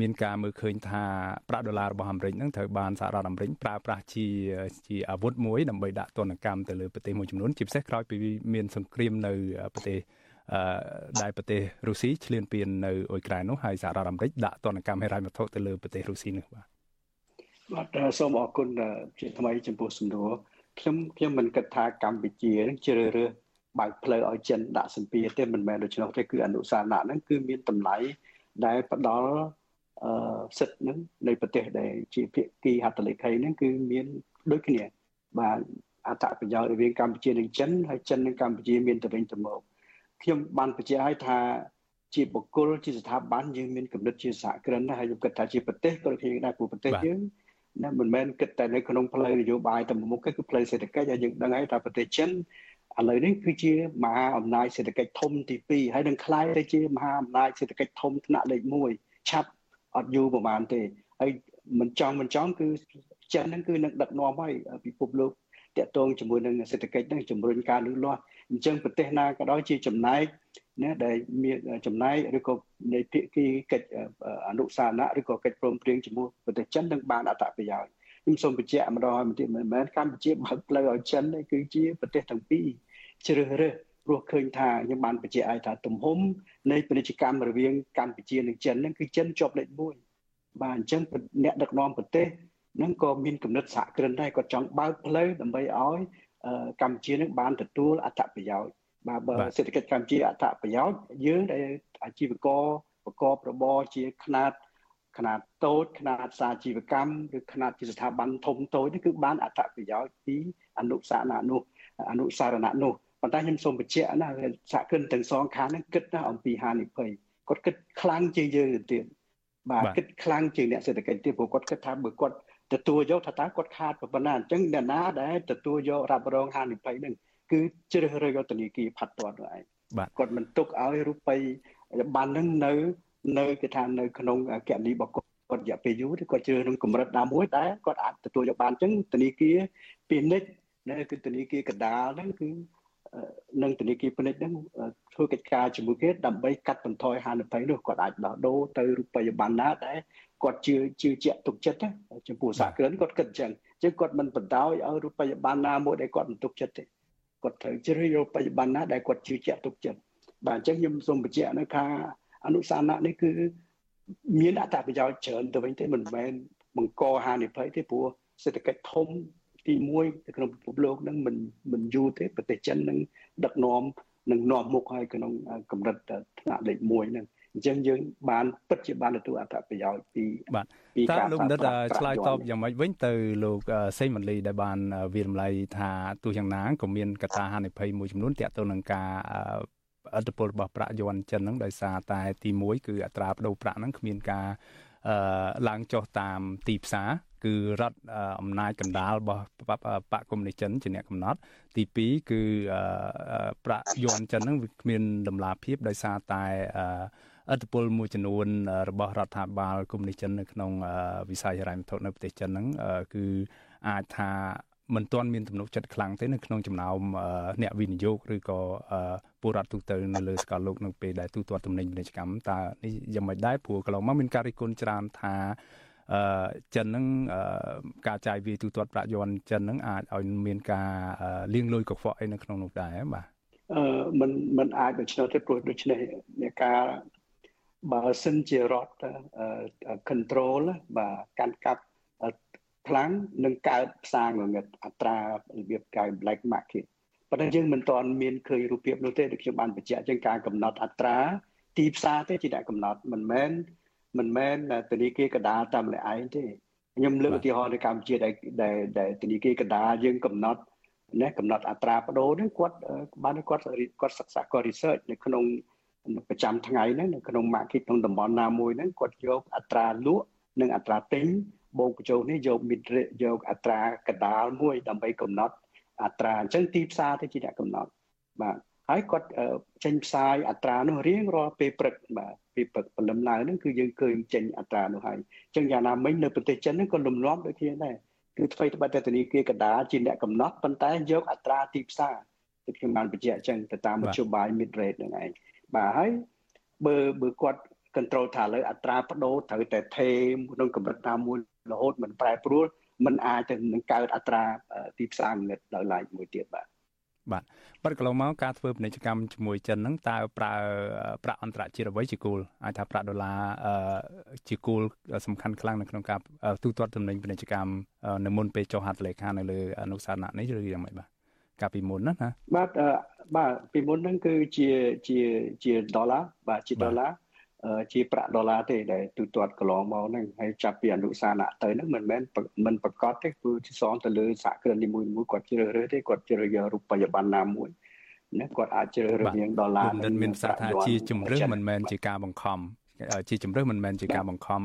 Speaker 1: មានការមើលឃើញថាប្រាក់ដុល្លាររបស់អាមេរិកនឹងត្រូវបានសហរដ្ឋអាមេរិកប្រើប្រាស់ជាជាអាវុធមួយដើម្បីដាក់ទណ្ឌកម្មទៅលើប្រទេសមួយចំនួនជាពិសេសក្រោយពីមានសង្គ្រាមនៅប្រទេសអឺដែលប្រទេសរុស្ស៊ីឈ្លានពាននៅអ៊ុយក្រែននោះហើយសហរដ្ឋអាមេរិកដាក់ទណ្ឌកម្មហិរញ្ញវត្ថុទៅលើប្រទេសរុស្ស៊ីនោះបាទ
Speaker 15: បាទសូមអរគុណជាថ្មីចំពោះសំណួរខ្ញុំខ្ញុំមិនគិតថាកម្ពុជានឹងជ្រើសរើសបើកផ្លូវឲ្យចិនដាក់សម្ពាធទេមិនមែនដូច្នោះទេគឺអនុសាសនៈហ្នឹងគឺមានតម្លៃដែលផ្ដល់អឺ សិទ្ធិហ្នឹងនៃប្រទេសដែលជាភាគីហត្ថលេខីហ្នឹងគឺមានដូចគ្នាបាទអត្ថប្រយោជន៍រវាងកម្ពុជានិងចិនហើយចិននិងកម្ពុជាមានទៅវិញទៅមកខ្ញុំបានបញ្ជាក់ឲ្យថាជាបុគ្គលជាស្ថាប័នយើងមានគំនិតជាសហគ្រិនដែរហើយខ្ញុំគិតថាជាប្រទេសក៏ដូចគ្នាដែរព្រោះប្រទេសយើងណាមិនមែនគិតតែនៅក្នុងផ្លូវនយោបាយតែមុខគឺផ្លូវសេដ្ឋកិច្ចហើយយើងដឹងហើយថាប្រទេសចិនឥឡូវនេះគឺជាមហាអំណាចសេដ្ឋកិច្ចធំទី2ហើយនឹងក្លាយទៅជាមហាអំណាចសេដ្ឋកិច្ចធំថ្នាក់លេខ1ឆាប់ អត់យូរប្រហែលទេហើយមិនចង់មិនចង់គឺចិនហ្នឹងគឺនឹងដឹកនាំហើយពិភពលោកតកតងជាមួយនឹងសេដ្ឋកិច្ចហ្នឹងជំរុញការលូតលាស់អញ្ចឹងប្រទេសណាក៏ដោយជាចំណែកណាដែលមានចំណែកឬក៏នៃភាគីកិច្ចអនុសាសនៈឬក៏កិច្ចព្រមព្រៀងជាមួយប្រទេសចិននឹងបានអត្ថប្រយោជន៍ខ្ញុំសូមបញ្ជាក់ម្ដងហើយបន្តិចមិនមែនកម្ពុជាបើកផ្លូវឲ្យចិនទេគឺជាប្រទេសទាំងពីរជ្រើសរើស ព្រោះឃើញថាខ្ញុំបានបញ្ជាក់ឲ្យថាទំហំនៃពាណិជ្ជកម្មរវាងកម្ពុជានិងចិនហ្នឹងគឺចិនជាប់លេខ1បាទអញ្ចឹងអ្នកដឹកនាំប្រទេសហ្នឹងក៏មានគំនិតសហគ្រិនដែរគាត់ចង់បើកផ្លូវដើម្បីឲ្យកម្ពុជានឹងបានទទួលអត្ថប្រយោជន៍បាទបើសេដ្ឋកិច្ចកម្ពុជាអត្ថប្រយោជន៍យើងដែលអាជីវករប្រកបរបរជាខ្នាតខ្នាតតូចខ្នាតសាជីវកម្មឬខ្នាតជាស្ថាប័នធំតូចនេះគឺបានអត្ថប្រយោជន៍ពីអនុសាសនៈនោះអនុសារណៈនោះ ប៉ុន្តែខ្ញុំសូមបញ្ជាក់ណាសហគ្រិនទាំងសងខាងហ្នឹងគិតណាអំពីហានិភ័យគាត់គិតខ្លាំងជាងយើងទៅទៀតបាទគិតខ្លាំងជាងអ្នកសេដ្ឋកិច្ចទៀតព្រោះគាត់គិតថាបើគាត់ទទួលយកថាតើគាត់ខាតប៉ុណ្ណាអញ្ចឹងអ្នកណាដែលទទួលយករ៉ាប់រងហានិភ័យហ្នឹងគឺជ្រើសរើសយកធនាគារផាត់ទាត់នោះឯងគាត់មិនទុកឲ្យរូបិយបានហ្នឹងនៅនៅគេថានៅក្នុងកណនីរបស់គាត់រយៈពេលយូរគាត់ជ្រើសក្នុងកម្រិតណាមួយដែលគាត់អាចទទួលយកបានអញ្ចឹងធនាគារពាណិជ្ជនៅគឺធនាគារកណ្ដាលហ្នឹងគឺ នឹងធនាគារពាណិជ្ជហ្នឹងធ្វើកិច្ចការជាមួយគេដើម្បីកាត់បន្ថយហានិភ័យនោះគាត់អាចដោះដូរទៅរូបិយប័ណ្ណណាដែលគាត់ជឿជឿជាក់ទុកចិត្តចំពោះសហគ្រិនគាត់គិតអញ្ចឹងអញ្ចឹងគាត់មិនបណ្ដោយឲ្យរូបិយប័ណ្ណណាមួយដែលគាត់មិនទុកចិត្តទេគាត់ត្រូវជ្រើសយកបច្ចុប្បន្នណាដែលគាត់ជឿជាក់ទុកចិត្តបាទអញ្ចឹងខ្ញុំសូមបញ្ជាក់នៅថាអនុសាសនៈនេះគឺមានអត្ថប្រយោជន៍ច្រើនទៅវិញទេមិនមែនបង្កហានិភ័យទេព្រោះសេដ្ឋកិច្ចធំ ទី1នៅក្នុងពិភពលោកនឹងមិនមិនយូរទេប្រទេសចិននឹងដឹកនាំនឹងនាំមុខឲ្យក្នុងកម្រិតថ្នាក់លេខ1ហ្នឹងអញ្ចឹងយើងបានពិតជាបានទទួលអត្ថប្រយោជន៍ពី
Speaker 1: បាទតើលោកបណ្ឌិតឆ្លើយតបយ៉ាងម៉េចវិញទៅលោកសេងមលីដែលបានវារំលែកថាទោះយ៉ាងណាក៏មានកត្តាហានិភ័យមួយចំនួនទាក់ទងនឹងការអត្តពលរបស់ប្រាក់យន់ចិនហ្នឹងដោយសារតែទី1គឺអត្រាប្តូរប្រាក់ហ្នឹងគ្មានការអឺឡើងចុះតាមទីផ្សារ គឺរដ្ឋអំណាចកណ្ដាលរបស់បកកុម្មុយនីសចិនជាអ្នកកំណត់ ទី2គឺប្រាក់យន់ចិនហ្នឹងវាគ្មានតម្លាភាពដោយសារតែអត្តពលមួយចំនួន របស់រដ្ឋាភិបាលកុម្មុយនីសចិននៅក្នុងវិស័យហិរញ្ញវត្ថុនៅប្រទេសចិនហ្នឹងគឺអាចថាមិនទាន់មានទំនុកចិត្តខ្លាំងទេនៅក្នុងចំណោមអ្នកវិនិយោគឬក៏ពលរដ្ឋទូទៅនៅលើសកលលោកនៅពេលដែលទូទាត់ទំនិញពាណិជ្ជកម្មតើនេះយ៉ាងម៉េចដែរព្រោះកន្លងមកមានការរិះគន់ច្រើនថា អឺចិនហ្នឹងការចាយវាយទូទាត់ប្រាក់យន់ចិនហ្នឹងអាចឲ្យមានការលាងលុយកខ្វក់អីនៅក្នុងនោះដែរបាទ
Speaker 15: អឺมันมันអាចដូច្នោះទេព្រោះដូច្នេះអ្នកការបើសិនជារដ្ឋ control បាទកាន់កាប់ខ្លាំងនឹងកើតផ្សារងងឹតអត្រារបៀបកៅ black market ប៉ុន្តែយើងមិនទាន់មានឃើញរូបភាពនោះទេដូចខ្ញុំបានបញ្ជាក់ជាងការកំណត់អត្រាទីផ្សារទេជាអ្នកកំណត់មិនមែន មិនមែនធនាគារកដាលតែម្នាក់ឯងទេខ្ញុំលើកឧទាហរណ៍នៅកម្ពុជាដែលដែលធនាគារកដាលយើងកំណត់ណាកំណត់អត្រាប្តូរហ្នឹងគាត់បានគាត់គាត់សិក្សាគាត់ research នៅក្នុងប្រចាំថ្ងៃហ្នឹងនៅក្នុង market ក្នុងតំបន់ណាមួយហ្នឹងគាត់យកអត្រាលក់និងអត្រាទិញបូកបញ្ចូលនេះយកមីត្រយកអត្រាកដាលមួយដើម្បីកំណត់អត្រាអញ្ចឹងទីផ្សារទៅជាអ្នកកំណត់បាទ ហើយគាត់ចេញផ្សាយអត្រានោះរៀងរាល់ពេលព្រឹកបាទពេលព្រឹកព្រលឹមឡើងហ្នឹងគឺយើងឃើញចេញអត្រានោះហើយអញ្ចឹងយ៉ាងណាមិញនៅប្រទេសចិនហ្នឹងក៏លំនាំដូចគ្នាដែរគឺអ្វីត្បិតតែធនាគារកដាជាអ្នកកំណត់ប៉ុន្តែយកអត្រាទីផ្សារគឺខ្ញុំបានបញ្ជាក់អញ្ចឹងទៅតាមមធ្យោបាយ mid rate ហ្នឹងឯងបាទហើយបើបើគាត់ control ថាលើអត្រាប្តូរត្រូវតែថេក្នុងកម្រិតណាមួយរហូតមិនប្រែប្រួលมันអាចទៅនឹងកើតអត្រាទីផ្សារងឹតដល់ឡែកមួយទៀតបាទ
Speaker 1: បាទបាត់កន្លងមកការធ្វើពាណិជ្ជកម្មជាមួយចិនហ្នឹងតើប្រើប្រាក់អន្តរជាតិអ្វីជាគោលអាចថាប្រាក់ដុល្លារជាគោលសំខាន់ខ្លាំងនៅក្នុងការទូទាត់ទំនិញពាណិជ្ជកម្មនៅមុនពេលចុះហត្ថលេខានៅលើអនុសារណៈនេះឬយ៉ាងម៉េចបាទកាលពីមុនណាណា
Speaker 15: បាទបាទពីមុនហ្នឹងគឺជាជាជាដុល្លារបាទជាដុល្លារ ជាប្រាក់ដុល្លារទេដែលទូទាត់កន្លងមកហ្នឹងហើយចាប់ពីអនុសាសនៈទៅហ្នឹងមិនមែនមិនប្រកាសទេគឺជាសងទៅលើសហគ្រិននីមួយមួយគាត់ជ្រើសរើសទេគាត់ជ្រើសយករូបិយប័ណ្ណណាមួយណាគាត់អាចជ្រើសរើសរៀងដុល្លារ
Speaker 1: មិនមានភាសាថាជាជំរឹះមិនមែនជាការបង្ខំជាជំរឹះមិនមែនជាការបង្ខំ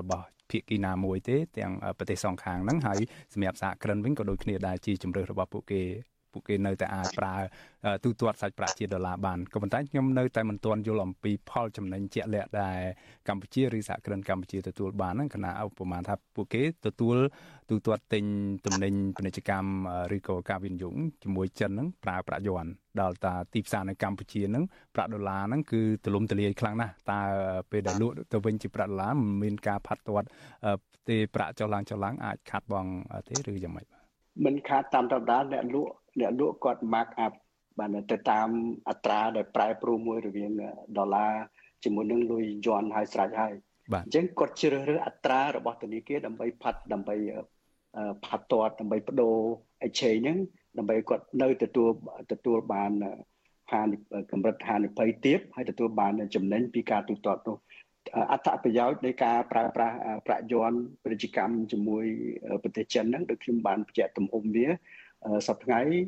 Speaker 1: របស់ភាគីណាមួយទេទាំងប្រទេសសងខាងហ្នឹងហើយសម្រាប់សហគ្រិនវិញក៏ដូចគ្នាដែរជាជំរឹះរបស់ពួកគេ ពួកគេនៅតែអាចប្រើទូទាត់សាច់ប្រាក់ជាដុល្លារបានក៏ប៉ុន្តែខ្ញុំនៅតែមិនទាន់យល់អំពីផលចំណេញជាក់លាក់ដែលកម្ពុជាឬសហគ្រិនកម្ពុជាទទួលបានហ្នឹងគណៈឧបមាថាពួកគេទទួលទូទាត់ទិញទំនិញពាណិជ្ជកម្មឬក៏ការវិនិយោគជាមួយចិនហ្នឹងប្រើប្រាក់យួនដល់តាទីផ្សារនៅកម្ពុជាហ្នឹងប្រាក់ដុល្លារហ្នឹងគឺទលំទលាយខ្លាំងណាស់តើពេលដែលលក់ទៅវិញជាប្រាក់ដុល្លារមានការផាត់ទាត់ទេប្រាក់ចុះឡើងចុះឡើងអាចខាត់បងទេឬយ៉ាងម៉េចបាទ
Speaker 15: មិនខាតតាមធម្មតាអ្នកលក់ អ្នកលក់គាត់ mark up បានទៅតាមអត្រាដែលប្រែប្រួលមួយរវាងដុល្លារជាមួយនឹងលុយយន់ហើយស្រេចហើយអញ្ចឹងគាត់ជ្រើសរើសអត្រារបស់ធនាគារដើម្បីផាត់ដើម្បីផាត់ទាត់ដើម្បីបដូរ exchange ហ្នឹងដើម្បីគាត់នៅទទួលទទួលបានហានិកម្រិតហានិភ័យទាបហើយទទួលបានចំណេញពីការទូទាត់នោះអត្ថប្រយោជន៍នៃការប្រើប្រាស់ប្រាក់យន់ពាណិជ្ជកម្មជាមួយប្រទេសចិនហ្នឹងដូចខ្ញុំបានបញ្ជាក់ទំហំវា សប្តាហ៍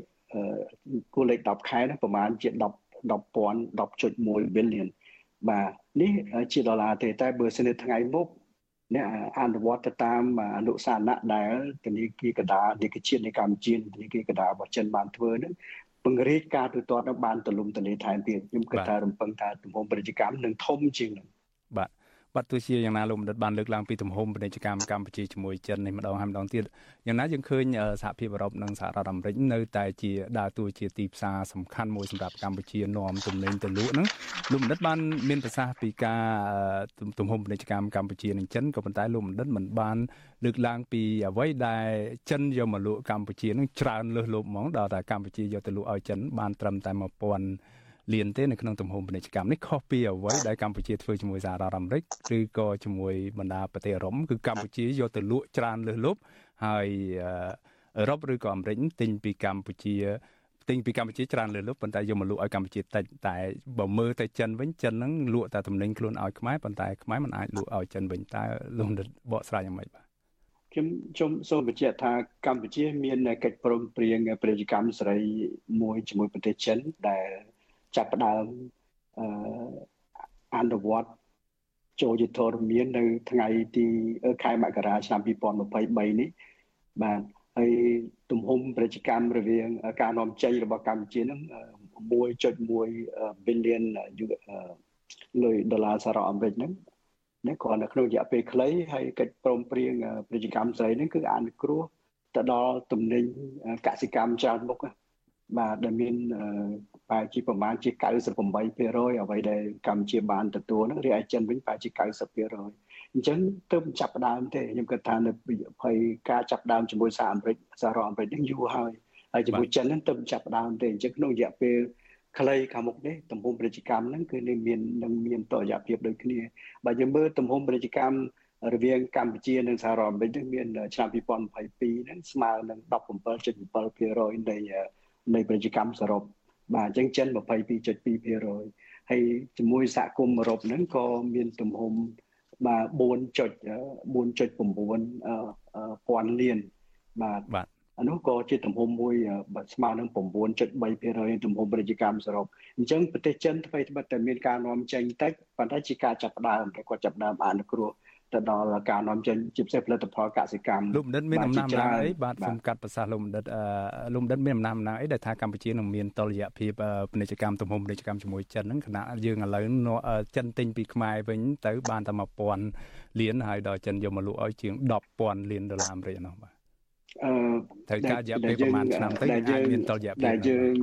Speaker 15: គួរលេខ10ខែហ្នឹងប្រហែលជា10 10,000 10.1 billion បាទនេះជាដុល្លារទេតែបើសិនថ្ងៃមុខអ្នកអនុវត្តទៅតាមអនុសាសនៈដែលធនាគារកដាធនាគារជាតិនៃកម្ពុជាធនាគារកដារបស់ចិនបានធ្វើហ្នឹងពង្រីកការទូទាត់នឹងបានទលំទលាយថែមទៀតខ្ញុំគិតថារំពឹងថាទំហំពាណិជ្ជកម្មនឹងធំជាងនឹង
Speaker 1: បាទ បាទទោះជាយ៉ាងណាលោកបណ្ឌិតបានលើកឡើងពីទំហំពាណិជ្ជកម្មកម្ពុជាជាមួយចិននេះម្ដងហើយម្ដងទៀតយ៉ាងណាយើងឃើញសហភាពអឺរ៉ុបនិងសហរដ្ឋអាមេរិកនៅតែជាដើរតួជាទីផ្សារសំខាន់មួយសម្រាប់កម្ពុជានាំទំនិញទៅលក់ហ្នឹងលោកបណ្ឌិតបានមានប្រសាសន៍ពីការទំហំពាណិជ្ជកម្មកម្ពុជានិងចិនក៏ប៉ុន្តែលោកបណ្ឌិតមិនបានលើកឡើងពីអ្វីដែលចិនយកមកលក់កម្ពុជានឹងច្រើនលើសលប់ហ្មងដល់តែកម្ពុជាយកទៅលក់ឲ្យចិនបានត្រឹមតែ1000 លៀនទេនៅក្នុងទំហំពាណិជ្ជកម្មនេះខុសពីអ្វីដែលកម្ពុជាធ្វើជាមួយសហរដ្ឋអាមេរិកឬក៏ជាមួយបណ្ដាប្រទេសអឺរ៉ុបគឺកម្ពុជាយកទៅលក់ច្រើនលើសលប់ហើយអឺរ៉ុបឬក៏អាមេរិកទិញពីកម្ពុជាទិញពីកម្ពុជាច្រើនលើសលប់ប៉ុន្តែយកមកលក់ឲ្យកម្ពុជាតិចតែបើមើលទៅចិនវិញចិនហ្នឹងលក់តែទំនិញខ្លួនឲ្យខ្មែរប៉ុន្តែខ្មែរមិនអាចលក់ឲ្យចិនវិញតើលោកបកស្រាយយ៉ាងម៉េចបាទ
Speaker 15: ខ្ញុំខ្ញុំសូមបញ្ជាក់ថាកម្ពុជា មានកិច្ចព្រមព្រៀងពាណិជ្ជកម្មសេរីមួយជាមួយប្រទេសចិនដែល ចាប់ផ្ដើមអឺអនុវត្តចូលយុទ្ធរមាននៅថ្ងៃទីខែមករាឆ្នាំ2023នេះបាទហើយទំហំប្រជាកម្មរវាង ការនាំចេញរបស់កម្ពុជានឹង1.1 billion លុយដុល្លារសហរដ្ឋអាមេរិកហ្នឹងនេះគ្រាន់តែក្នុងរយៈពេលខ្លីហើយកិច្ចព្រមព្រៀងប្រជាកម្មស្រីហ្នឹងគឺអនុគ្រោះទៅដល់ទំនិញកសិកម្មច្រើនមុខ បាទដែលមានប្រហែលជាប្រមាណជា98%អ្វីដែលកម្ពុជាបានទទួលហ្នឹងរីឯចិនវិញប្រហែលជា90%អញ្ចឹងទើបចាប់ដើមទេខ្ញុំគិតថានៅពីភ័យការចាប់ដើមជាមួយសហអាមេរិកសហរដ្ឋអាមេរិកហ្នឹងយូរហើយហើយជាមួយចិនហ្នឹងទើបចាប់ដើមទេអញ្ចឹងក្នុងរយៈពេលខ្លីខាងមុខនេះទំហំពាណិជ្ជកម្មហ្នឹងគឺនឹងមាននឹងមានតរយៈភាពដូចគ្នាបើយើងមើលទំហំពាណិជ្ជកម្មរវាងកម្ពុជានិងសហរដ្ឋអាមេរិកនឹងមានឆ្នាំ2022ហ្នឹងស្មើនឹង17.7%នៃ នៃពាណិជ្ជកម្មសរុបបាទអញ្ចឹងចិន22.2%ហើយជាមួយសហគមន៍អឺរ៉ុបហ្នឹងក៏មានទំហំបាទ4.4.9ពាន់លានបាទ
Speaker 1: បាទ
Speaker 15: អានោះក៏ជាទំហំមួយស្មើនឹង9.3%ទំហំពាណិជ្ជកម្មសរុបអញ្ចឹងប្រទេសចិនថ្មីត្បិតតែមានការនាំចេញតិចប៉ុន្តែជាការចាប់ផ្ដើមតែគាត់ចាប់ផ្ដើមអនុគ្រោះ ទៅដល់ការនាំចេញជាពិសេសផលិតផលកសិកម្ម
Speaker 1: លោកបណ្ឌិតមានអំណាចអំណាងអីបាទសូមកាត់ប្រសាសន៍លោកបណ្ឌិតលោកបណ្ឌិតមានអំណាចអំណាងអីដែលថាកម្ពុជានឹងមានតលយៈភាពពាណិជ្ជកម្មទំហំពាណិជ្ជកម្មជាមួយចិនហ្នឹងខណៈយើងឥឡូវចិនទិញពីខ្មែរវិញទៅបានតែ1000លានហើយដល់ចិនយកមកលក់ឲ្យជាង10000លានដុល្លារអាមេរិកនោះបាទ
Speaker 15: អឺ
Speaker 1: ត្រូវការរយៈពេលប្រហែលឆ្នាំទៅអាចមានតលយៈ
Speaker 15: ពេលដែលយើង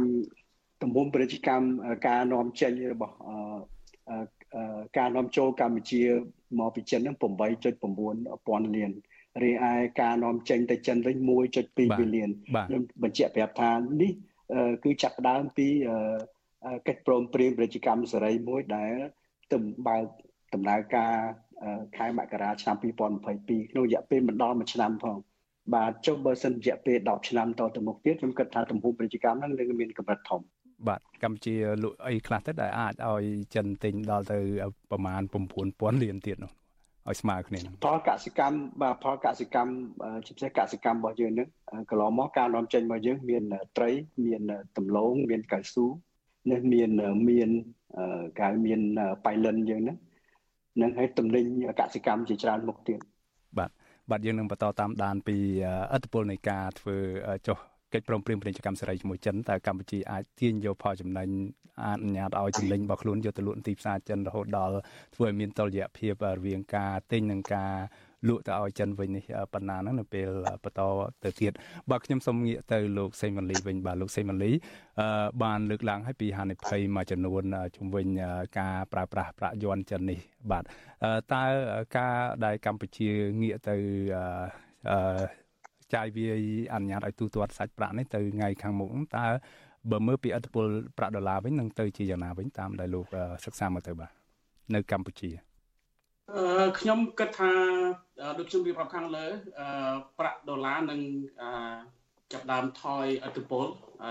Speaker 15: ទំហំពាណិជ្ជកម្មការនាំចេញរបស់ ការនាំចូលកម្ពុជាមកពីចិនហ្នឹង8.9ពាន់លានរីឯការនាំចេញទៅចិនវិញ1.2ប៊ីលានខ្ញុំបញ្ជាក់ប្រាប់ថានេះគឺចាប់ផ្ដើមពីកិច្ចព្រមព្រៀងពាណិជ្ជកម្មសេរីមួយដែលទៅបើកដំណើរការខែមករាឆ្នាំ2022ក្នុងរយៈពេលមិនដល់1ឆ្នាំផងបាទចុះបើសិនរយៈពេល10ឆ្នាំតទៅមុខទៀតខ្ញុំគិតថាទំហំពាណិជ្ជកម្មហ្នឹងនឹងមានកម្រិតធំ
Speaker 1: បាទកម្ពុជាលក់អីខ្លះទៅដែលអាចឲ្យចិនទិញដល់ទៅប្រមាណ9000លានទៀតនោះឲ្យស្មើគ្នានឹង
Speaker 15: ផលកសិកម្មបាទផលកសិកម្មជាពិសេសកសិកម្មរបស់យើងនឹងកន្លងមកការនាំចេញរបស់យើងមានត្រីមានដំឡូងមានកៅស៊ូនេះមានមានកាយមានបៃលិនយើងហ្នឹងនឹងឲ្យតំណែងកសិកម្មជាច្រើនមុខទៀត
Speaker 1: បាទបាទយើងនឹងបន្តតាមដានពីអត្តពលនៃការធ្វើចុះ កិច្ចព្រមព្រៀងពាណិជ្ជកម្មសេរីជាមួយចិនតើកម្ពុជាអាចទាញយកផលចំណេញអនុញ្ញាតឲ្យចំណេញរបស់ខ្លួនយកទៅលក់ទីផ្សារចិនរហូតដល់ធ្វើឲ្យមានតុល្យភាពរវាងការទិញនិងការលក់ទៅឲ្យចិនវិញនេះប៉ុណ្ណាហ្នឹងនៅពេលបន្តទៅទៀតបាទខ្ញុំសូមងាកទៅលោកសេមលីវិញបាទលោកសេមលីបានលើកឡើងឲ្យពីហានិភ័យមួយចំនួនជំវិញការប្រើប្រាស់ប្រាក់យ័ន្តចិននេះបាទតើការដែលកម្ពុជាងាកទៅ ចាយវាយអនុញ្ញាតឲ្យទូទាត់សាច់ប្រាក់នេះទៅថ្ងៃខាងមុខតើបើមើលពីអត្តពលប្រាក់ដុល្លារវិញនឹងទៅជាយ៉ាងណាវិញតាមដែលលោកសិក្សាមកទៅបាទនៅកម្ពុជា
Speaker 16: អឺខ្ញុំគិតថាដូចខ្ញុំរៀបរាប់ខាងលើអឺប្រាក់ដុល្លារនឹងអឺចាប់ដើមថយអត្តពល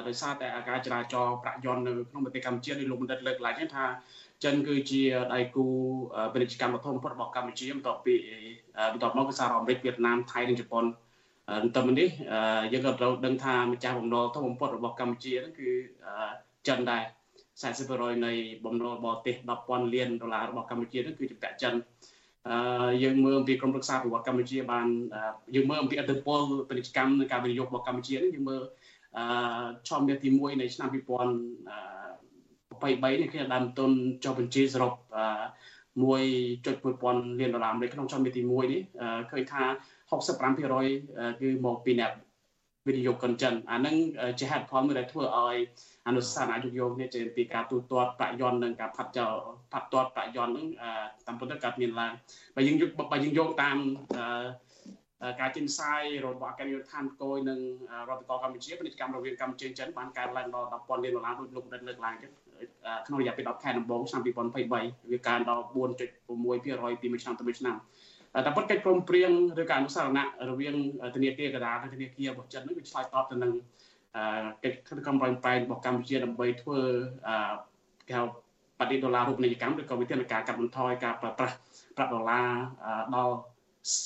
Speaker 16: ដោយសារតែការចរាចរណ៍ប្រាក់យន្តនៅក្នុងប្រទេសកម្ពុជាដោយលោកបណ្ឌិតលើកឡើងថាចិនគឺជាដៃគូពាណិជ្ជកម្មធំបំផុតរបស់កម្ពុជាបន្ទាប់ពីបន្ទាប់មកគឺសហរដ្ឋអាមេរិកវៀតណាមថៃនិងជប៉ុន តែនេះយើងក៏ត្រូវដឹងថាម្ចាស់បំណុលធំបំផុតរបស់កម្ពុជាហ្នឹងគឺចិនដែរ40%នៃបំណុលបរទេស10,000លានដុល្លាររបស់កម្ពុជាហ្នឹងគឺជាប្រាក់ចិនអឺយើងមើលអំពីក្រមរក្សាប្រវត្តិកម្ពុជាបានយើងមើលអំពីអត្តពលពាណិជ្ជកម្មនិងការវិនិយោគរបស់កម្ពុជានេះយើងមើលអឺឆមាសទី1នៃឆ្នាំ2023នេះគឺដើមទុនចុះបញ្ជីសរុប1.1ពាន់លានដុល្លារអាមេរិកក្នុងឆមាសទី1នេះឃើញថា 65%គឺមកពីអ្នកវិនិយោគិនចិនអានឹងជាហេតុផលមួយដែលធ្វើឲ្យអនុសាសន៍អាយុយោនេះជាពីការទូទាត់ប្រាក់យន្តនិងការផាត់ចោលផាត់ទាត់ប្រាក់យន្តនឹងតាមពិតទៅកើតមានឡើងបើយើងយកបើយើងយកតាមការចិនផ្សាយរបស់អគ្គនាយកដ្ឋានគយនិងរដ្ឋបាលកម្ពុជាពាណិជ្ជកម្មរវាងកម្ពុជាចិនបានកើនឡើងដល់10,000លានដុល្លារដូចលោកបណ្ឌិតលើកឡើងចឹងក្នុងរយៈពេល10ខែដំបូងឆ្នាំ2023វាកើនដល់4.6%ពីមួយឆ្នាំទៅមួយឆ្នាំ តែប៉ុតកិច្ចព្រមព្រៀងឬក៏អនុសារណៈរវាងធនាគារកណ្ដាលនិងធនាគាររបស់ចិននេះវាឆ្លើយតបទៅនឹងកិច្ចខិតខំប្រឹងប្រែងរបស់កម្ពុជាដើម្បីធ្វើគេហៅបដិដុល្លាររូបនីយកម្មឬក៏វិធានការកាត់បន្ថយការប្រើប្រាស់ប្រាក់ដុល្លារដល់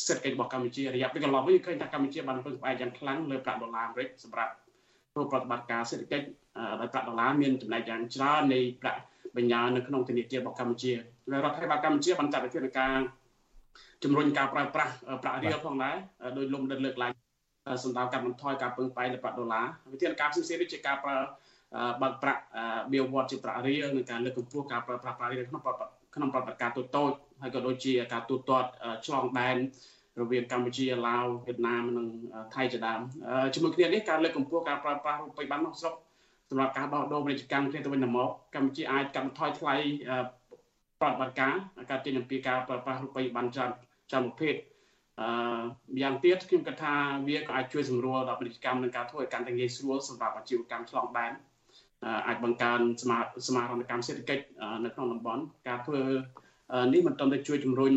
Speaker 16: សេដ្ឋកិច្ចរបស់កម្ពុជារយៈពេលកន្លងមកយើងឃើញថាកម្ពុជាបានពឹងផ្អែកយ៉ាងខ្លាំងលើប្រាក់ដុល្លារអាមេរិកសម្រាប់ធ្វើប្រតិបត្តិការសេដ្ឋកិច្ចដោយប្រាក់ដុល្លារមានចំណែកយ៉ាងច្រើននៃប្រាក់បញ្ញើនៅក្នុងធនាគាររបស់កម្ពុជាហើយរដ្ឋាភិបាលកម្ពុជាបានចាត់វិធានការ ជំរុញការប្រើប្រាស់ប្រាក់រៀលផងដែរដោយលំដិតលើកឡើងសម្ដៅកាត់បន្ថយការពឹងផ្អែកលើប្រាក់ដុល្លារវិធានការផ្សេងៗដូចជាការប្រើបើកប្រាក់បៀវត្សជាប្រាក់រៀលនិងការលើកកម្ពស់ការប្រើប្រាស់ប្រាក់រៀលក្នុងក្នុងប្រតិបត្តិការតូចតូចហើយក៏ដូចជាការទូទាត់ឆ្លងដែនរវាងកម្ពុជាឡាវវៀតណាមនិងថៃជាដើមជាមួយគ្នានេះការលើកកម្ពស់ការប្រើប្រាស់រូបិយប័ណ្ណក្នុងស្រុកសម្រាប់ការដោះដូរពាណិជ្ជកម្មគ្នាទៅវិញទៅមកកម្ពុជាអាចកាត់បន្ថយថ្លៃ ប្រតិបត្តិការការទាញអំពីការប្រើប្រាស់រូបិយប័ណ្ណច្រើនច្រើនប្រភេទអឺយ៉ាងទៀតខ្ញុំគិតថាវាក៏អាចជួយសម្រួលដល់ពាណិជ្ជកម្មនិងការធ្វើឲ្យកាន់តែងាយស្រួលសម្រាប់អាជីវកម្មឆ្លងដែនអាចបង្កើនសមាសមារណកម្មសេដ្ឋកិច្ចនៅក្នុងតំបន់ការធ្វើនេះមិនត្រឹមតែជួយជំរុញ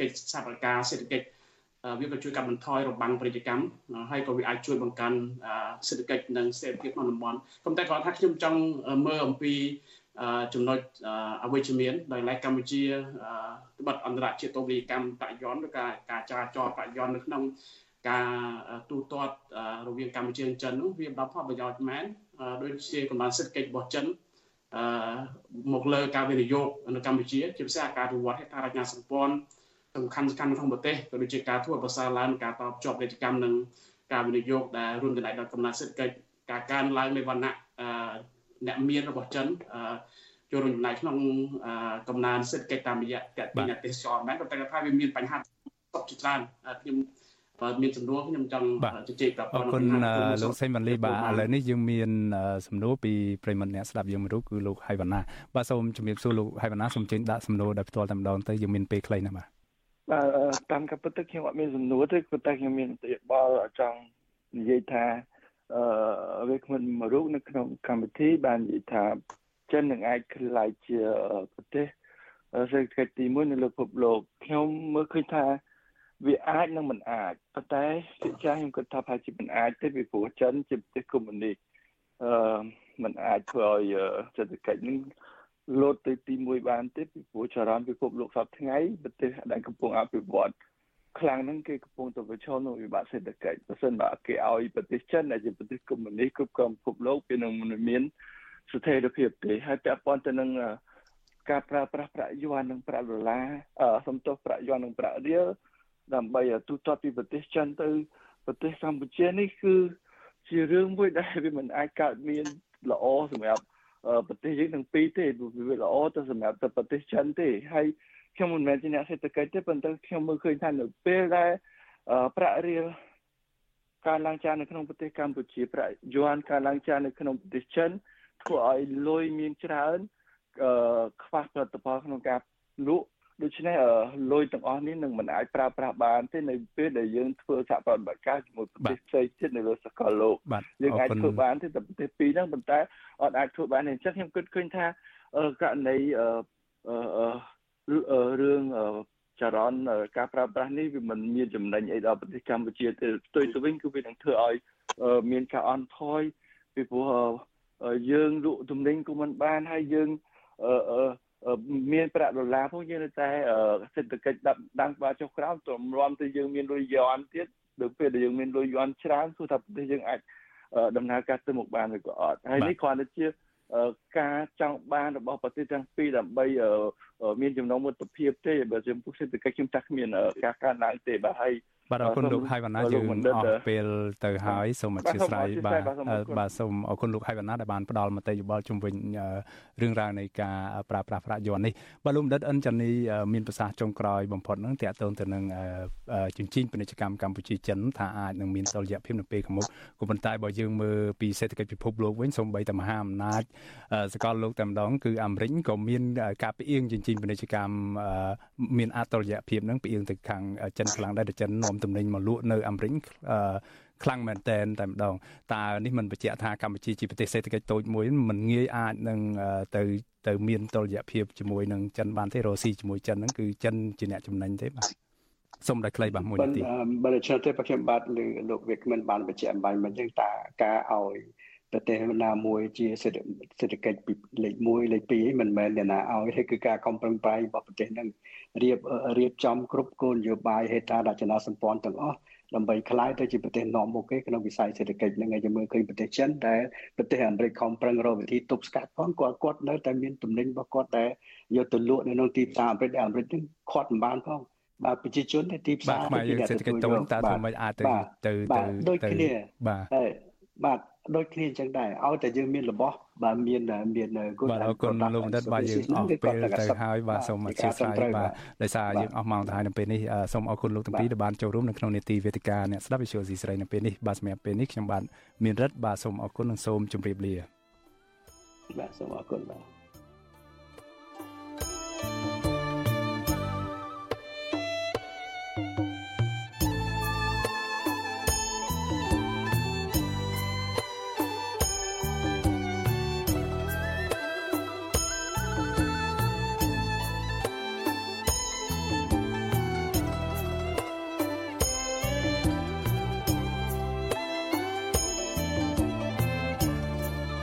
Speaker 16: កិច្ចសហការសេដ្ឋកិច្ចវាក៏ជួយកាត់បន្ថយរបាំងពាណិជ្ជកម្មហើយក៏វាអាចជួយបង្កើនសេដ្ឋកិច្ចនិងស្ថិរភាពក្នុងតំបន់ប៉ុន្តែគាត់ថាខ្ញុំចង់មើលអំពី ចំណុចអវិជ្ជមានដោយឡែកកម្ពុជាត្បិតអន្តរជាតិទោបនីយកម្មបយ័នឬការការចរាចរណ៍បយ័ននៅក្នុងការទូទាត់រវាងកម្ពុជានិងចិននោះវាផ្ដល់ផលប្រយោជន៍មែនដូចជាកម្លាំងសេដ្ឋកិច្ចរបស់ចិនអឺមកលើការវិនិយោគនៅកម្ពុជាជាពិសេសការវិវត្តហេដ្ឋារចនាសម្ព័ន្ធសំខាន់សំខាន់ក្នុងប្រទេសក៏ដូចជាការធ្វើប្រសើរឡើងការតបជាប់ពាណិជ្ជកម្មនិងការវិនិយោគដែលរួមចំណែកដល់កំណើនសេដ្ឋកិច្ចការកើនឡើងនៃវណ្ណៈ អ្នកមានរបស់ចិនចូលរួមចំណែកក្នុងកំណើនសេដ្ឋកិច្ចតាមរយៈតេតិញទេសចរមែនប៉ុន្តែគាត់ថាវាមានបញ្ហាសពជាច្រើនខ្ញុំបើមានសំណួរខ្ញុំចង់ជជែកប្រាប់
Speaker 1: អរគុណលោកសេមបានលីបាទឥឡូវនេះយើងមានសំណួរពីប្រិមត្តអ្នកស្ដាប់យើងមួយរូបគឺលោកហៃវណ្ណាបាទសូមជំរាបសួរលោកហៃវណ្ណាសូមជើញដាក់សំណួរដោយផ្ទាល់តែម្ដងទៅយើងមានពេលខ្លីណាស់បាទ
Speaker 17: បាទតាមការពិតទៅខ្ញុំអត់មានសំណួរទេប៉ុន្តែខ្ញុំមានទស្សនបល់ចង់និយាយថា អឺវាគ្មិនមួយរូបនៅក្នុងកម្មវិធីបាននិយាយថាចិននឹងអាចក្លាយជាប្រទេសសេដ្ឋកិច្ចទី1នៅលើពិភពលោកខ្ញុំមើលឃើញថាវាអាចនិងមិនអាចប៉ុន្តែជាចាស់ខ្ញុំគិតថាប្រហែលជាមិនអាចទេពីព្រោះចិនជាប្រទេសកុម្មុយនីសអឺมันអាចធ្វើឲ្យសេដ្ឋកិច្ចនឹងលោតទៅទី1បានទេពីព្រោះចរន្តពិភពលោកសពថ្ងៃប្រទេសដែលកំពុងអភិវឌ្ឍ ខ្លាំងហ្នឹងគេកំពុងតែប្រឈមនឹងវិបត្តិសេដ្ឋកិច្ចបើមិនបើគេឲ្យប្រទេសចិនដែលជាប្រទេសកុម្មុយនីសគ្រប់គ្រងពិភពលោកវានឹងមិនមានស្ថិរភាពទេហើយពាក់ព័ន្ធទៅនឹងការប្រើប្រាស់ប្រាក់យួននិងប្រាក់ដុល្លារសំទោសប្រាក់យួននិងប្រាក់រៀលដើម្បីទូទាត់ពីប្រទេសចិនទៅប្រទេសកម្ពុជានេះគឺជារឿងមួយដែលវាមិនអាចកើតមានល្អសម្រាប់ប្រទេសយើងទាំងពីរទេវាល្អទៅសម្រាប់ទៅប្រទេសចិនទេហើយ ខ្ញុំមិនមែនជាអ្នកសេដ្ឋកិច្ចទេប៉ុន្តែខ្ញុំមើលឃើញថានៅពេលដែលប្រាក់រៀលការឡើងចានៅក្នុងប្រទេសកម្ពុជាប្រាក់យួនការឡើងចានៅក្នុងប្រទេសចិនធ្វើឲ្យលុយមានច្រើនអឺខ្វះផលិតផលក្នុងការលក់ដូច្នេះលុយទាំងអស់នេះនឹងមិនអាចប្រើប្រាស់បានទេនៅពេលដែលយើងធ្វើសហប្រតិបត្តិការជាមួយប្រទេសផ្សេងទៀតនៅលើសកលលោកយើងអាចធ្វើបានទេតែប្រទេសពីរហ្នឹងប៉ុន្តែអត់អាចធ្វើបានទេអញ្ចឹងខ្ញុំគិតឃើញថាករណី រឿងចរន្តការប្រើប្រាស់នេះវាមិនមានចំណេញអីដល់ប្រទេសកម្ពុជាទេផ្ទុយទៅវិញគឺវានឹងធ្វើឲ្យមានការអន់ថយពីព្រោះយើងលក់ទំនិញក៏មិនបានហើយយើងមានប្រាក់ដុល្លារផងយើងនៅតែសេដ្ឋកិច្ចដាប់ដាំងបាចុះក្រោមទម្រាំទៅយើងមានលុយយន់ទៀតដល់ពេលដែលយើងមានលុយយន់ច្រើនគឺថាប្រទេសយើងអាចដំណើរការទៅមុខបានឬក៏អត់ហើយនេះគ្រាន់តែជា ការចង់បានរបស់ប្រទេសទាំងពីរដើម្បីមានចំណងមិត្តភាពទេបើចំពោះសេដ្ឋកិច្ចខ្ញុំថាគ្មានការកើនឡើងទេបាទហើយ
Speaker 1: បាទអរគុណលោកហៃវណ្ណាយើងអស់ពេលទៅហើយសូមអធិស្ឋានបាទបាទសូមអរគុណលោកហៃវណ្ណាដែលបានផ្ដល់មតិយោបល់ជុំវិញរឿងរ៉ាវនៃការប្រើប្រាស់ប្រាក់យន់នេះបាទលោកបណ្ឌិតអិនចានីមានប្រសាសន៍ចុងក្រោយបំផុតហ្នឹងតាក់ទងទៅនឹងជញ្ជីងពាណិជ្ជកម្មកម្ពុជាចិនថាអាចនឹងមានតុល្យភាពនៅពេលខាងមុខក៏ប៉ុន្តែបើយើងមើលពីសេដ្ឋកិច្ចពិភពលោកវិញសូម្បីតែមហាអំណាចសកលលោកតែម្ដងគឺអាមេរិកក៏មានការផ្អៀងជញ្ជីងពាណិជ្ជកម្មមានអតុល្យភាពហ្នឹងផ្អៀងទៅខាងចិនខ្លាំងដែរតែចិននាំទំនិញមកលក់នៅអាមេរិកខ្លាំងមែនតែនតែម្ដងតើនេះមិនបញ្ជាក់ថាកម្ពុជាជាប្រទេសសេដ្ឋកិច្ចតូចមួយមិនងាយអាចនឹងទៅទៅមានតុល្យភាពជាមួយនឹងចិនបានទេរ៉ូស៊ីជាមួយចិនហ្នឹងគឺចិនជាអ្នកចំណេញទេបាទសូមដល់ខ្លីបាទមួយនាទី
Speaker 15: បើឆ្លងទេប្រខ្ញុំបាទលើលោកវិក្កាមិនបានបញ្ជាក់អំបញ្ញមកយើងតាការឲ្យ ប្រទេសណាមួយជាសេដ្ឋកិច្ចពីលេខ1លេខ2មិនមែនអ្នកណាឲ្យទេគឺការកំប្រឹងប្រែងរបស់ប្រទេសនឹងរៀបរៀបចំគ្រប់គោលនយោបាយហេដ្ឋារចនាសម្ព័ន្ធទាំងអស់ដើម្បីខ្លាយទៅជាប្រទេសនាំមុខគេក្នុងវិស័យសេដ្ឋកិច្ចនឹងឯងមើលឃើញប្រទេសចិនដែលប្រទេសអាមេរិកខំប្រឹងរកវិធីទប់ស្កាត់ផងគាត់គាត់នៅតែមានទំនិញរបស់គាត់ដែលយកទៅលក់នៅក្នុងទីផ្សារអាមេរិកដែលអាមេរិកនឹងខាត់មិនបានផងបាទប្រជាជនទីផ្សារ
Speaker 1: បាទខ្មែរយើងសេដ្ឋកិច្ចតូចតើធ្វើមិនអាចទៅទៅ
Speaker 15: ទៅដូចគ្នាបាទបាទ ដូចគ្នាអញ្ចឹងដែរឲ្យតែយើងមានរបស់បាទមានមាន
Speaker 1: គុណបាទអរគុណលោកបណ្ឌិតបាទយើងអស់ពេលទៅហើយបាទសូមអធិស្ឋានបាទដោយសារយើងអស់ម៉ោងទៅហើយនៅពេលនេះសូមអរគុណលោកទាំងពីរដែលបានចូលរួមនៅក្នុងនេតិវេទិកាអ្នកស្ដាប់វិទ្យុស៊ីស្រីនៅពេលនេះបាទសម្រាប់ពេលនេះខ្ញុំបាទមានរិទ្ធបាទសូមអរគុណនិងសូមជម្រាបលា
Speaker 15: បាទសូមអរគុណបាទ